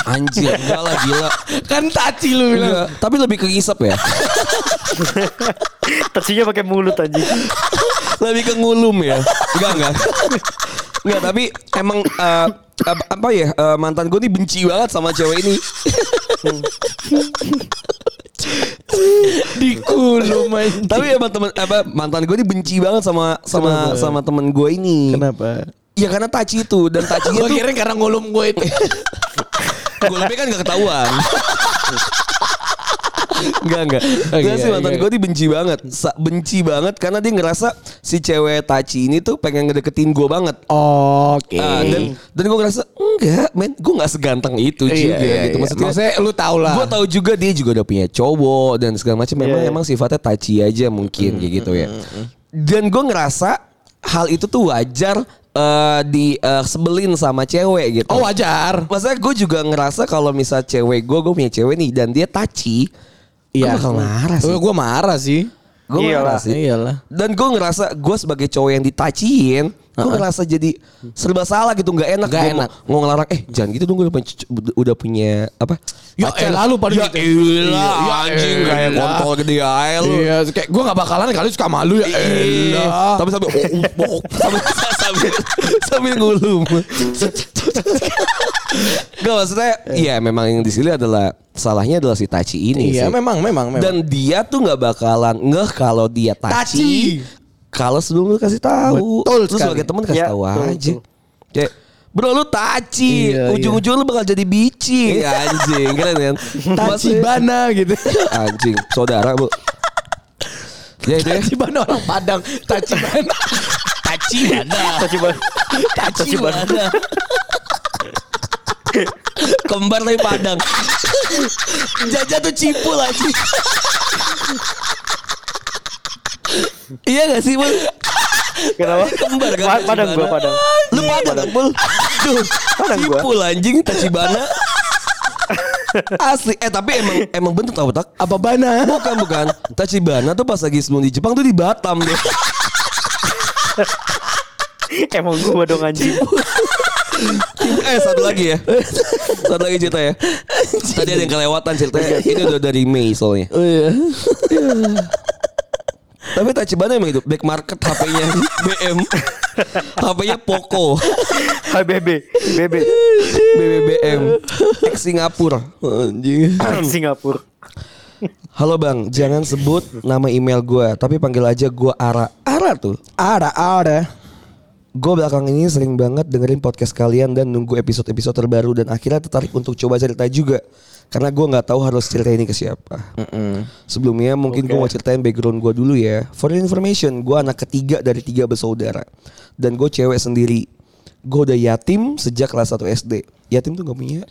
anjir enggak lah gila. kan taci lu bilang. Enggak, tapi lebih ke ngisep ya. Tacinya pakai mulut anjing. lebih ke ngulum ya. Enggak enggak. Enggak, tapi emang eh, apa, apa ya eh, mantan gue nih benci banget sama cewek ini. Di kulum anjing. tapi emang temen apa mantan gue nih benci banget sama sama Kenapa? sama temen gue ini. Kenapa? Ya karena taci itu dan tacinya Gue tuh kira karena ngulum gue itu. Gulungnya kan gak ketahuan. Enggak enggak Oke, Enggak sih mantan gue nih benci banget. Benci banget Karena dia ngerasa Si cewek Taci ini tuh pengen ngedeketin gue banget. Oke. Ah, Dan dan gue ngerasa Enggak men Gue gak seganteng itu Iya, juga iya, gitu. iya. Maksudnya, Maksudnya lu tau lah. Gue tahu juga dia juga udah punya cowok Dan segala macam. Memang Iya, iya. emang sifatnya Taci aja mungkin Kayak gitu ya. Dan gue ngerasa Hal itu tuh wajar eh, di eh, sebelin sama cewek gitu. Oh wajar. Maksudnya gue juga ngerasa kalau misal cewek gue, gue punya cewek nih dan dia taci, Iya. gue bakal marah sih. Gue marah sih. Gue marah sih. Iyalah. Dan gue ngerasa gue sebagai cowok yang ditaciin, gue ngerasa jadi serba salah gitu, nggak enak. Nggak enak. Mau, mau ngelarang, eh jangan gitu dong gue udah punya, cucu- udah punya apa? Ya elah lu pada ya gitu. elah, Iya, ya anjing elah. kayak kontol gede aja lu. Iya, kayak gue gak bakalan kali suka malu ya. Iya. Elah. Tapi sambil oh, oh, oh, sambil sambil sambil ngulum. Gak maksudnya, iya memang yang di sini adalah salahnya adalah si Taci ini Iya, sih. memang, memang, memang. Dan dia tuh nggak bakalan ngeh kalau dia Taci. Taci. Kalau sebelum lu kasih tahu, Betul lu sebagai teman kasih Ya, tahu aja. Kayak, Bro lu taci, Iya, ujung-ujung lu bakal jadi bici anjing, keren kan? Taci bana gitu. anjing, saudara bu. Ya itu ya. Taci bana orang Padang. Taci bana. Taci bana. Taci ban. Taci mana? Kembar tapi Padang. Jajah tuh cipul aja. Iya gak sih, Bul? Kenapa? Kembar kan? Pa- Padang Tachibana. padang. Lu Padang, Bul? Duh, Padang gua. cipul anjing Tachibana. Asli, eh tapi emang emang bentuk tau tak? Apa bana? Bukan bukan. Tachibana tuh pas lagi sebelum di Jepang tuh di Batam deh. Emang gua dong anjing. eh satu lagi ya. Satu lagi cerita ya. Tadi ada yang kelewatan ceritanya. Ini udah dari Mei soalnya. Oh iya. Tapi Tachibana emang itu black market HP-nya BM. HP-nya Poco. HBB. BB. BBBM. Ex Singapura. Anjing. Singapura. Halo Bang, jangan sebut nama email gue, tapi panggil aja gue Ara. Ara tuh. Ada, ada. Gue belakang ini sering banget dengerin podcast kalian dan nunggu episode-episode terbaru dan akhirnya tertarik untuk coba cerita juga. Karena gue nggak tahu harus cerita ini ke siapa. Sebelumnya mungkin gue mau ceritain background gue dulu ya. For information, gue anak ketiga dari tiga bersaudara. Dan gue cewek sendiri. Gue udah yatim sejak kelas 1 SD. Yatim tuh gak punya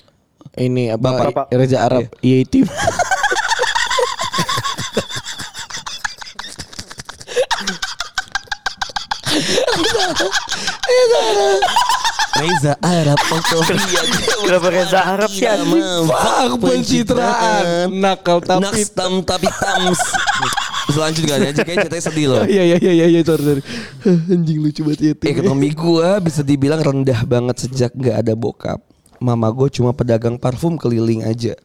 Ini apa? Bapak. Reza Arab. Iya. Reza Arab Kenapa Reza Arab sih? Fuck pencitraan. Nakal tapi. Nakstam tapi tams. Selanjutnya aja kayak ceritanya sedih loh. Iya iya iya iya iya sorry sorry. Anjing lucu banget itu. Ekonomi gue bisa dibilang rendah banget sejak nggak ada bokap. Mama gue cuma pedagang parfum keliling aja.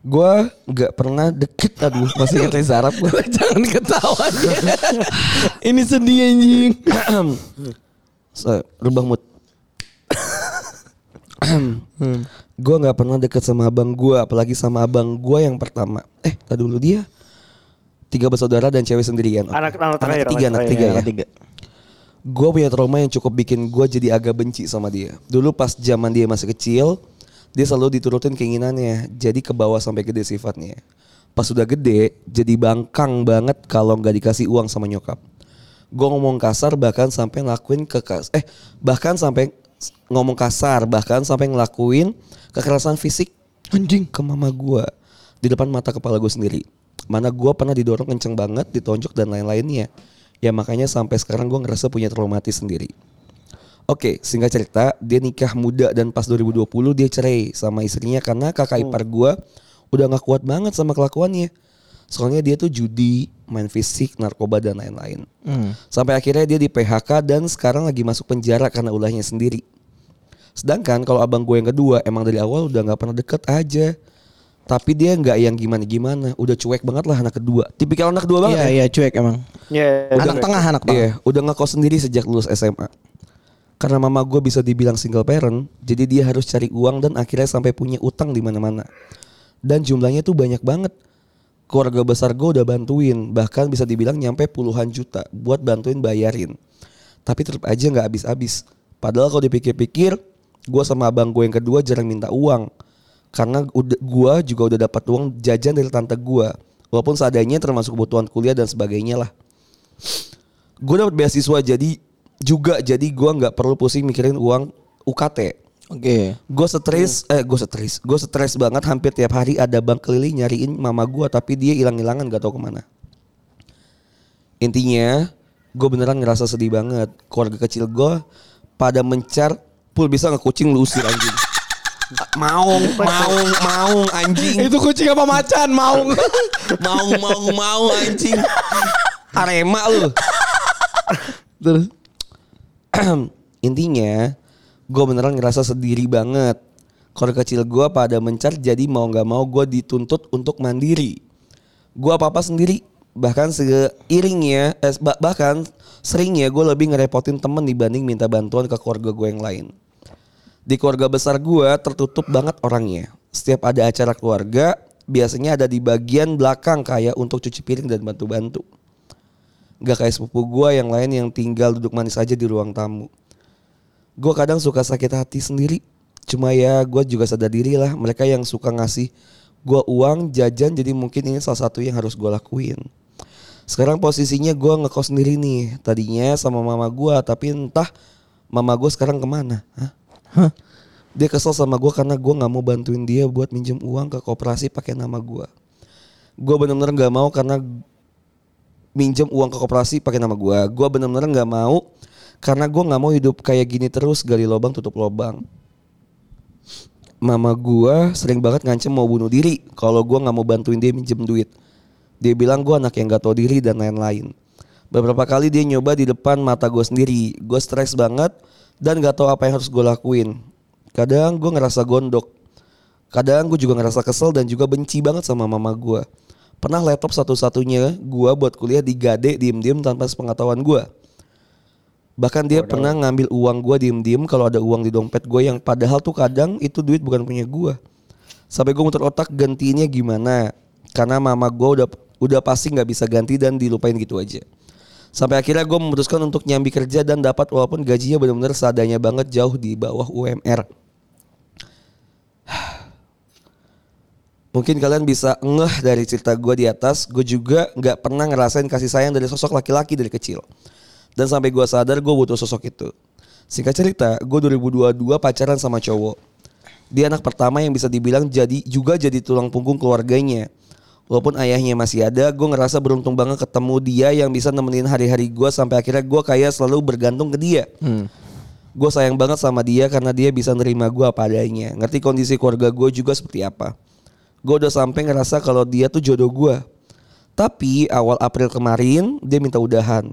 Gue nggak pernah deket aduh masih ingat Reza Arab gue. Jangan ketawa. Ini sedih anjing. So, rubah mood. Gue nggak pernah deket sama abang gue, apalagi sama abang gue yang pertama. Eh, tadi dulu dia tiga bersaudara dan cewek sendirian. Oke. Anak- anak terakhir, tiga, anak anak tiga ya. Anak tiga. gue punya trauma yang cukup bikin gue jadi agak benci sama dia. Dulu pas zaman dia masih kecil, dia selalu diturutin keinginannya, jadi ke bawah sampai gede sifatnya. Pas sudah gede, jadi bangkang banget kalau nggak dikasih uang sama nyokap. Gue ngomong kasar bahkan sampai ngelakuin ke eh bahkan sampai ngomong kasar bahkan sampai ngelakuin kekerasan fisik Anjing. ke mama gue di depan mata kepala gue sendiri. Mana gue pernah didorong kenceng banget, ditonjok dan lain-lainnya. Ya makanya sampai sekarang gue ngerasa punya traumatis sendiri. Oke, singkat cerita, dia nikah muda dan pas 2020 dia cerai sama istrinya karena kakak ipar gue udah gak kuat banget sama kelakuannya. Soalnya dia tuh judi, main fisik, narkoba dan lain-lain. Sampai akhirnya dia di PHK dan sekarang lagi masuk penjara karena ulahnya sendiri. Sedangkan kalau abang gue yang kedua emang dari awal udah nggak pernah deket aja. Tapi dia nggak yang gimana-gimana, udah cuek banget lah anak kedua. Tipikal anak kedua banget Iya ya. iya cuek emang. Ya, Anak tengah anak tengah. Iya, udah ngekos sendiri sejak lulus SMA. Karena mama gue bisa dibilang single parent, jadi dia harus cari uang dan akhirnya sampai punya utang di mana-mana. Dan jumlahnya tuh banyak banget. Keluarga besar gue udah bantuin, bahkan bisa dibilang nyampe puluhan juta buat bantuin bayarin. Tapi tetap aja nggak habis-habis. Padahal kalau dipikir-pikir, gue sama abang gue yang kedua jarang minta uang. Karena gue juga udah dapat uang jajan dari tante gue. Walaupun seadanya termasuk kebutuhan kuliah dan sebagainya lah gue dapet beasiswa jadi juga jadi gue nggak perlu pusing mikirin uang UKT Oke. gue stres eh gue stres gue stres banget hampir tiap hari ada bang keliling nyariin mama gue tapi dia hilang-hilangan gak tahu ke mana. Intinya gue beneran ngerasa sedih banget. Keluarga kecil gue pada mencar pul bisa ngekucing lu usir anjing? Maung maung maung anjing. Itu kucing apa macan? Mau? mau mau mau anjing. Arema lu. Terus? Intinya gue beneran ngerasa sendiri banget keluarga kecil gue pada mencar jadi mau nggak mau gue dituntut untuk mandiri gue apa apa sendiri bahkan seiringnya eh, bah- bahkan seringnya gue lebih ngerepotin temen dibanding minta bantuan ke keluarga gue yang lain di keluarga besar gue tertutup banget orangnya. Setiap ada acara keluarga, biasanya ada di bagian belakang kayak untuk cuci piring dan bantu-bantu. Gak kayak sepupu gue yang lain yang tinggal duduk manis aja di ruang tamu. Gue kadang suka sakit hati sendiri. Cuma ya gue juga sadar diri lah mereka yang suka ngasih gue uang jajan jadi mungkin ini salah satu yang harus gue lakuin. Sekarang posisinya gue ngekos sendiri nih. Tadinya sama mama gue tapi entah mama gue sekarang ke mana. Hah? Dia kesel sama gue karena gue nggak mau bantuin dia buat minjem uang ke koperasi pakai nama gue. Gue bener-bener nggak mau karena minjem uang ke koperasi pakai nama gue. Gue bener-bener nggak mau karena gue nggak mau hidup kayak gini terus gali lubang tutup lubang. Mama gue sering banget ngancem mau bunuh diri kalau gue nggak mau bantuin dia minjem duit. Dia bilang gue anak yang gak tahu diri dan lain-lain. Beberapa kali dia nyoba di depan mata gue sendiri. Gue stres banget dan gak tahu apa yang harus gue lakuin. Kadang gue ngerasa gondok. Kadang gue juga ngerasa kesel dan juga benci banget sama mama gue. Pernah laptop satu-satunya gue buat kuliah digade diem-diem tanpa sepengetahuan gue. Bahkan dia pernah ngambil uang gue diem-diem kalau ada uang di dompet gue yang padahal tuh kadang itu duit bukan punya gue. Sampai gue muter otak gantinya gimana. Karena mama gue udah udah pasti nggak bisa ganti dan dilupain gitu aja. Sampai akhirnya gue memutuskan untuk nyambi kerja dan dapat walaupun gajinya benar-benar seadanya banget jauh di bawah UMR. Mungkin kalian bisa ngeh dari cerita gue di atas, gue juga nggak pernah ngerasain kasih sayang dari sosok laki-laki dari kecil. Dan sampai gue sadar gue butuh sosok itu. Singkat cerita, gue 2022 pacaran sama cowok. Dia anak pertama yang bisa dibilang jadi juga jadi tulang punggung keluarganya. Walaupun ayahnya masih ada, gue ngerasa beruntung banget ketemu dia yang bisa nemenin hari-hari gue sampai akhirnya gue kayak selalu bergantung ke dia. Gue sayang banget sama dia karena dia bisa nerima gue apa adanya. Ngerti kondisi keluarga gue juga seperti apa. Gue udah sampai ngerasa kalau dia tuh jodoh gue. Tapi awal April kemarin dia minta udahan.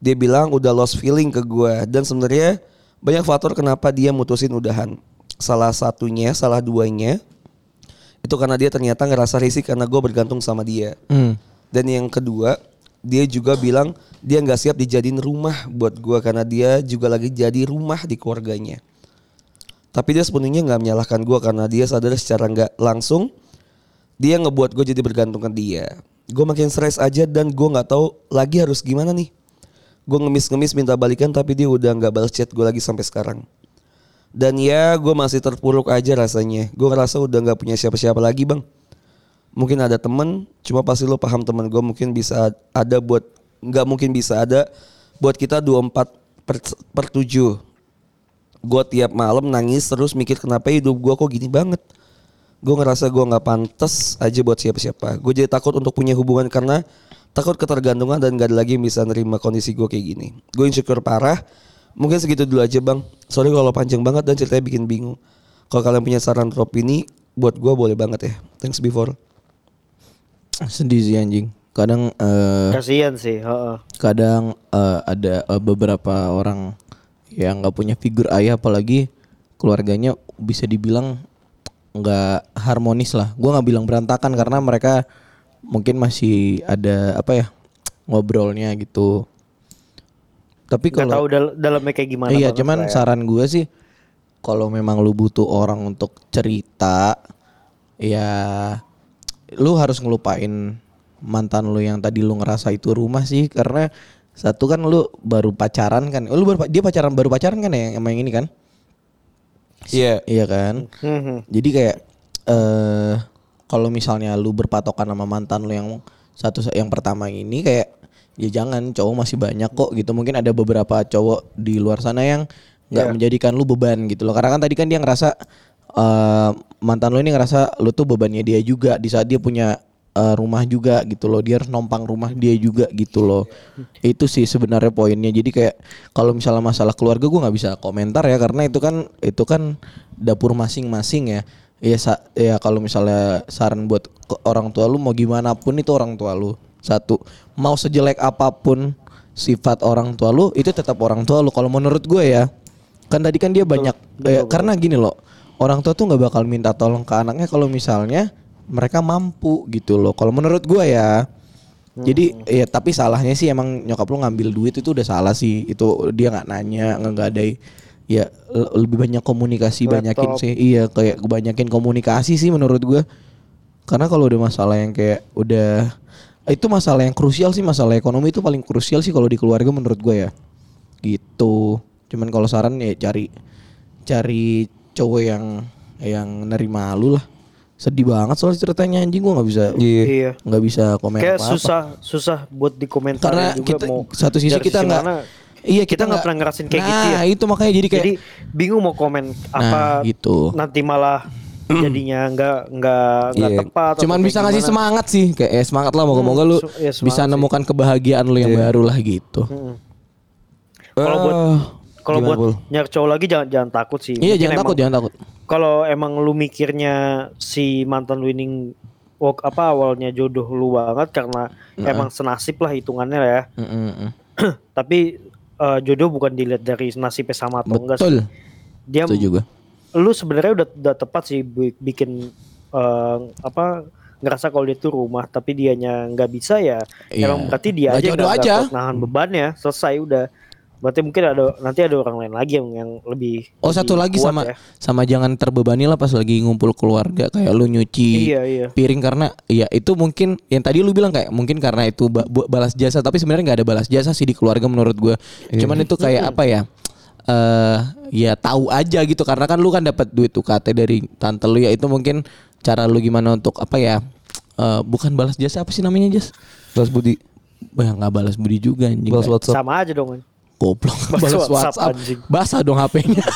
Dia bilang udah lost feeling ke gue dan sebenarnya banyak faktor kenapa dia mutusin udahan. Salah satunya, salah duanya itu karena dia ternyata ngerasa risih karena gue bergantung sama dia. Hmm. Dan yang kedua, dia juga bilang dia nggak siap dijadiin rumah buat gue karena dia juga lagi jadi rumah di keluarganya. Tapi dia sepenuhnya nggak menyalahkan gue karena dia sadar secara nggak langsung dia ngebuat gue jadi bergantung ke dia. Gue makin stres aja dan gue nggak tahu lagi harus gimana nih. Gue ngemis-ngemis minta balikan tapi dia udah nggak balas chat gue lagi sampai sekarang. Dan ya gue masih terpuruk aja rasanya. Gue ngerasa udah nggak punya siapa-siapa lagi bang. Mungkin ada temen, cuma pasti lo paham temen gue mungkin bisa ada buat nggak mungkin bisa ada buat kita 24 per, per 7 Gue tiap malam nangis terus mikir kenapa hidup gue kok gini banget. Gue ngerasa gue nggak pantas aja buat siapa-siapa. Gue jadi takut untuk punya hubungan karena takut ketergantungan dan gak ada lagi yang bisa nerima kondisi gue kayak gini. Gue insecure parah. Mungkin segitu dulu aja bang. Sorry kalau panjang banget dan ceritanya bikin bingung. Kalau kalian punya saran atau opini, buat gue boleh banget ya. Thanks before. Sedih sih anjing. Kadang eh Kasihan sih, heeh. kadang eh, ada eh, beberapa orang yang nggak punya figur ayah apalagi keluarganya bisa dibilang nggak harmonis lah. Gua nggak bilang berantakan karena mereka mungkin masih ada apa ya ngobrolnya gitu. Tapi kalau tahu dal dalamnya kayak gimana. iya, cuman lah ya. saran gue sih kalau memang lu butuh orang untuk cerita, ya lu harus ngelupain mantan lu yang tadi lu ngerasa itu rumah sih karena satu kan lu baru pacaran kan, lu baru, dia pacaran baru pacaran kan ya sama yang ini kan? Iya. Iya kan? Mhm. Jadi kayak eh kalau misalnya lu berpatokan sama mantan lu yang satu yang pertama ini kayak ya jangan cowok masih banyak kok gitu. Mungkin ada beberapa cowok di luar sana yang nggak Iya. menjadikan lu beban gitu loh. Karena kan tadi kan dia ngerasa eh mantan lu ini ngerasa lu tuh bebannya dia juga di saat dia punya eh, rumah juga gitu loh. Dia harus nompang rumah dia juga gitu loh. Itu sih sebenarnya poinnya. Jadi kayak kalau misalnya masalah keluarga gua nggak bisa komentar ya karena itu kan itu kan dapur masing-masing ya. Ya, sa- ya kalau misalnya saran buat ke- orang tua lu mau gimana pun itu orang tua lu. Satu, mau sejelek apa pun sifat orang tua lu itu tetap orang tua lu. Kalau menurut gue ya, kan tadi kan dia banyak eh, karena gini loh, orang tua tuh nggak bakal minta tolong ke anaknya kalau misalnya mereka mampu gitu loh. Kalau menurut gue ya, jadi ya tapi salahnya sih emang nyokap lu ngambil duit itu udah salah sih. Itu dia nggak nanya, nggak nggak ada ya le- lebih banyak komunikasi banyakin Laptop. sih. Iya kayak kebanyakin komunikasi sih menurut gue. Karena kalau udah masalah yang kayak udah itu masalah yang krusial sih masalah ekonomi itu paling krusial sih kalau di keluarga menurut gue ya. Gitu. Cuman kalau saran ya cari cari cowok yang yang nerima lu lah. Sedih banget soal ceritanya anjing gua nggak bisa Iya. Iya. nggak bisa komen Kayak apa-apa. susah susah buat dikomentar Karena juga kita mau satu sisi kita nggak. Iya kita nggak pernah ngerasain kayak nah, gitu ya. itu makanya jadi kayak Jadi bingung mau komen apa gitu. nanti malah jadinya nggak nggak nggak Iya. tepat. atau Cuman bisa ngasih gimana. semangat sih kayak eh, semangat lah moga-moga lu su- iya, semangat bisa sih. nemukan kebahagiaan lu yang baru lah gitu. Mm. Kalau buat kalau buat nyari cowok lagi jangan jangan takut sih. Iya Mungkin jangan takut jangan takut. Kalau emang lu mikirnya si mantan winning walk apa awalnya jodoh lu banget karena emang senasib lah hitungannya lah ya. Mm, mm, mm. Tapi eh, jodoh bukan dilihat dari nasibnya sama atau enggak sih. Betul. Dia Itu juga. lu sebenarnya udah udah tepat sih bi- bikin eh, apa ngerasa kalau dia tuh rumah tapi dianya nggak bisa ya Iya. emang berarti dia Nggak aja nggak nahan bebannya selesai udah berarti mungkin ada nanti ada orang lain lagi yang yang lebih Oh lebih satu lagi kuat sama ya. sama jangan terbebani lah pas lagi ngumpul keluarga kayak lu nyuci Iya, iya. piring karena ya itu mungkin yang tadi lu bilang kayak mungkin karena itu balas jasa tapi sebenarnya nggak ada balas jasa sih di keluarga menurut gua. Cuman itu kayak apa ya? eh ya tahu aja gitu karena kan lu kan dapat duit UKT dari tante lu ya itu mungkin cara lu gimana untuk apa ya? eh bukan balas jasa apa sih namanya Jas? Balas Budi. Bah nggak balas budi juga anjing. Balas Kayak WhatsApp. sama aja dong Goblok Balas WhatsApp, WhatsApp. anjing. Basah dong HP-nya.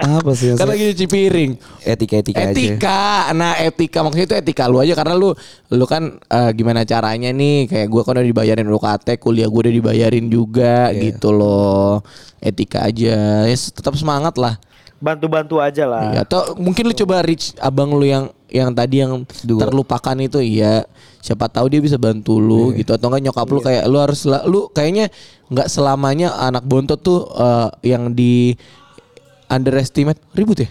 Apa sih? yang kan lagi nyuci piring. Etika-etika aja. etika nah etika maksudnya itu etika lu aja karena lu lu kan eh, gimana caranya nih kayak gua kan udah dibayarin UKT kuliah gua udah dibayarin juga Iya. gitu loh etika aja ya tetap semangat lah bantu-bantu aja lah ya, atau mungkin lu coba reach abang lu yang yang tadi yang Dua. terlupakan itu iya siapa tahu dia bisa bantu lu Iya. gitu atau enggak nyokap lu kayak lu harus lu kayaknya nggak selamanya anak bontot tuh eh, yang di underestimate ribut ya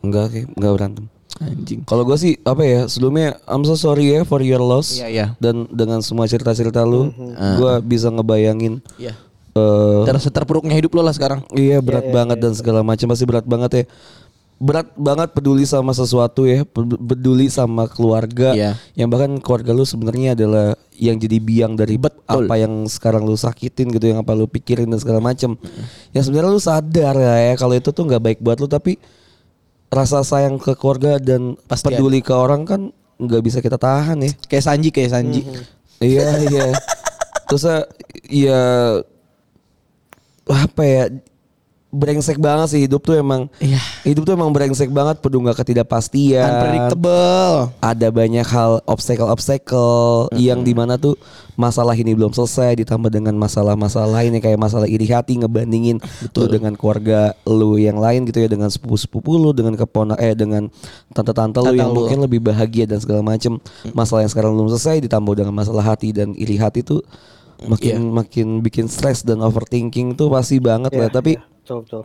Enggak, kayak enggak berantem. anjing Kalau gue sih apa ya sebelumnya I'm so sorry ya for your loss. Iya, iya. Dan dengan semua cerita-cerita lu, gue bisa ngebayangin. Iya. eh Terus terpuruknya hidup lo lah sekarang. iya berat banget dan segala macam pasti berat banget ya. Berat banget peduli sama sesuatu ya, pe- peduli sama keluarga. Iya. Yang bahkan keluarga lu sebenarnya adalah yang jadi biang dari Betul. apa yang sekarang lu sakitin gitu, yang apa lu pikirin dan segala macem. Yang sebenarnya lu sadar ya, ya kalau itu tuh nggak baik buat lu, tapi rasa sayang ke keluarga dan Pasti peduli ke orang kan nggak bisa kita tahan ya. Kayak Sanji kayak Sanji. Iya iya. Terus ya apa ya brengsek banget sih hidup tuh emang. Iya. Hidup tuh emang brengsek banget penuh nggak ketidakpastian. Unpredictable. Ada banyak hal obstacle-obstacle yang di mana tuh masalah ini belum selesai ditambah dengan masalah-masalah lainnya kayak masalah iri hati ngebandingin lu dengan keluarga lu yang lain gitu ya dengan sepupu-sepupu lu dengan keponak eh dengan tante-tante lu yang lu. mungkin lebih bahagia dan segala macem masalah yang sekarang belum selesai ditambah dengan masalah hati dan iri hati tuh makin Iya. makin bikin stres dan overthinking tuh pasti banget lah tapi Betul betul.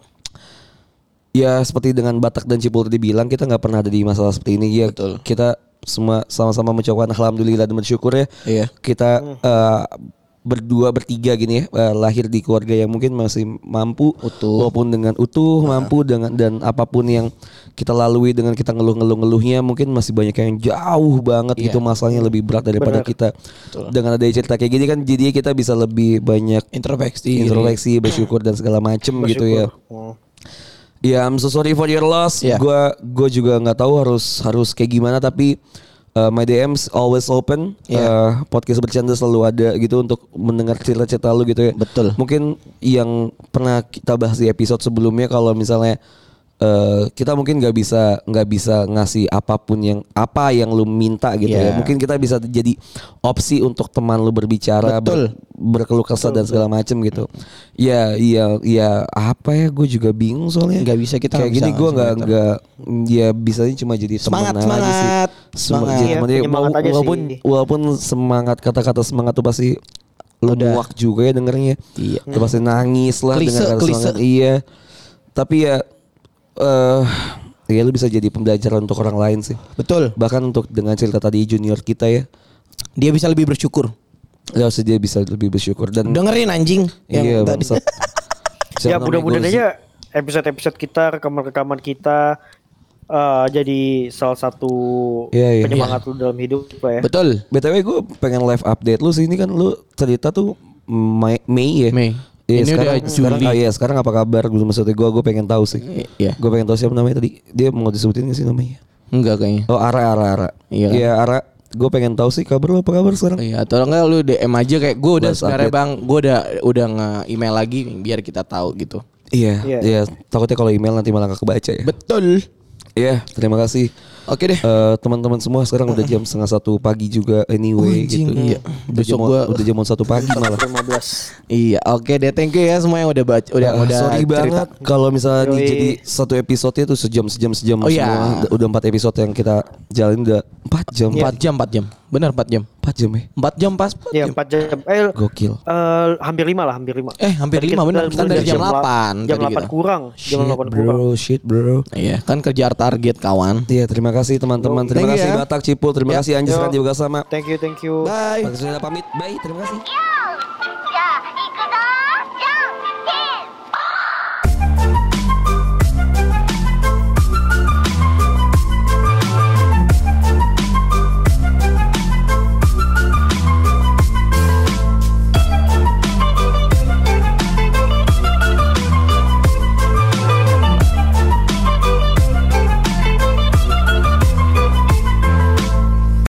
ya seperti dengan Batak dan Cipul tadi bilang kita nggak pernah ada di masalah seperti ini ya Betul. kita semua sama-sama mengucapkan alhamdulillah dan bersyukur ya Iya. kita eh, berdua bertiga gini ya eh, lahir di keluarga yang mungkin masih mampu Utuh. walaupun dengan utuh mampu dengan dan apa pun yang kita lalui dengan kita ngeluh-ngeluh-ngeluhnya mungkin masih banyak yang jauh banget Iya. gitu masalahnya lebih berat daripada Benar. kita dengan ada cerita kayak gini kan jadi kita bisa lebih banyak Introspeksi. introspeksi bersyukur dan segala macem gitu ya Hmm. Ya, I'm so sorry for your loss. Iya. Gua gue juga nggak tahu harus harus kayak gimana tapi uh, my DMs always open. Iya. Uh, podcast bercanda selalu ada gitu untuk mendengar cerita-cerita lu gitu ya. Betul. Mungkin yang pernah kita bahas di episode sebelumnya kalau misalnya uh, kita mungkin nggak bisa nggak bisa ngasih apa pun yang apa yang lu minta gitu ya. Iya. Mungkin kita bisa jadi opsi untuk teman lu berbicara, ber- Betul. berkeluh kesah dan segala macem gitu. Ya, iya, iya apa ya? Gue juga bingung soalnya. Nggak bisa, kita kayak gini gue nggak nggak ya bisanya cuma jadi Semangat, temen aja sih. Semangat. Sem- Semangat. Iya, temen aja. walaupun sih. walaupun semangat kata-kata semangat tuh pasti lu Udah. muak juga ya dengernya. Iya. Lu pasti nangis lah Klise, dengar kata klise. semangat. Iya. Tapi ya eh ya lu bisa jadi pembelajaran untuk orang lain sih. Betul. Bahkan untuk dengan cerita tadi junior kita ya. Dia bisa lebih bersyukur. Ya usah dia bisa lebih bersyukur dan Dengerin anjing yang iya tadi. Ya mudah-mudahan aja episode-episode kita, rekaman-rekaman kita eh, jadi salah satu Iya, iya. penyemangat lu dalam hidup ya. Betul. BTW gue pengen live update lu sih ini kan lu cerita tuh Mei, Mei ya. Mei. Iya, Ini sekarang, udah sekarang, Juli. ah, iya, sekarang apa kabar? Gue maksudnya gue gue pengen tahu sih. Iya. Gue pengen tahu siapa namanya tadi. Dia mau disebutin gak sih namanya? Enggak kayaknya. Oh Ara Ara Ara. Iya. Ara. Gue pengen tahu sih kabar lu apa kabar sekarang? Iya, atau enggak lu DM aja kayak gue udah sebenarnya update. Bang, gue udah udah nge-email lagi biar kita tahu gitu. Iya, Iya. iya. Takutnya kalau email nanti malah gak kebaca ya. Betul. Iya, terima kasih. Oke deh. Eh, teman-teman semua sekarang udah jam setengah satu pagi juga anyway Anjing, gitu. iya. Udah Besok jam, gua- udah jam satu pagi malah. 15. Iya, oke deh. Thank you ya semua yang udah baca udah Ah, udah sorry cerita. banget kalau misalnya Yoi. jadi satu episode itu sejam sejam sejam Oh, iya. semua udah empat episode yang kita jalin udah empat jam 4 jam, 4 jam. Benar 4 jam. empat jam ya 4 jam pas. Ya 4 jam. Eh gokil eh, hampir 5 lah, hampir 5. Eh, hampir lima, bener. Kita dari jam 8 Jam tadi 8 kita. kurang. Jam shit 8 kurang. bro shit bro Iya, kan kejar target kawan. Iya terima kasih teman-teman terima Thank kasih ya. Batak Cipul terima Ya. kasih Anjis kan juga sama Thank you, thank you. Bye. Batak sudah pamit bye terima kasih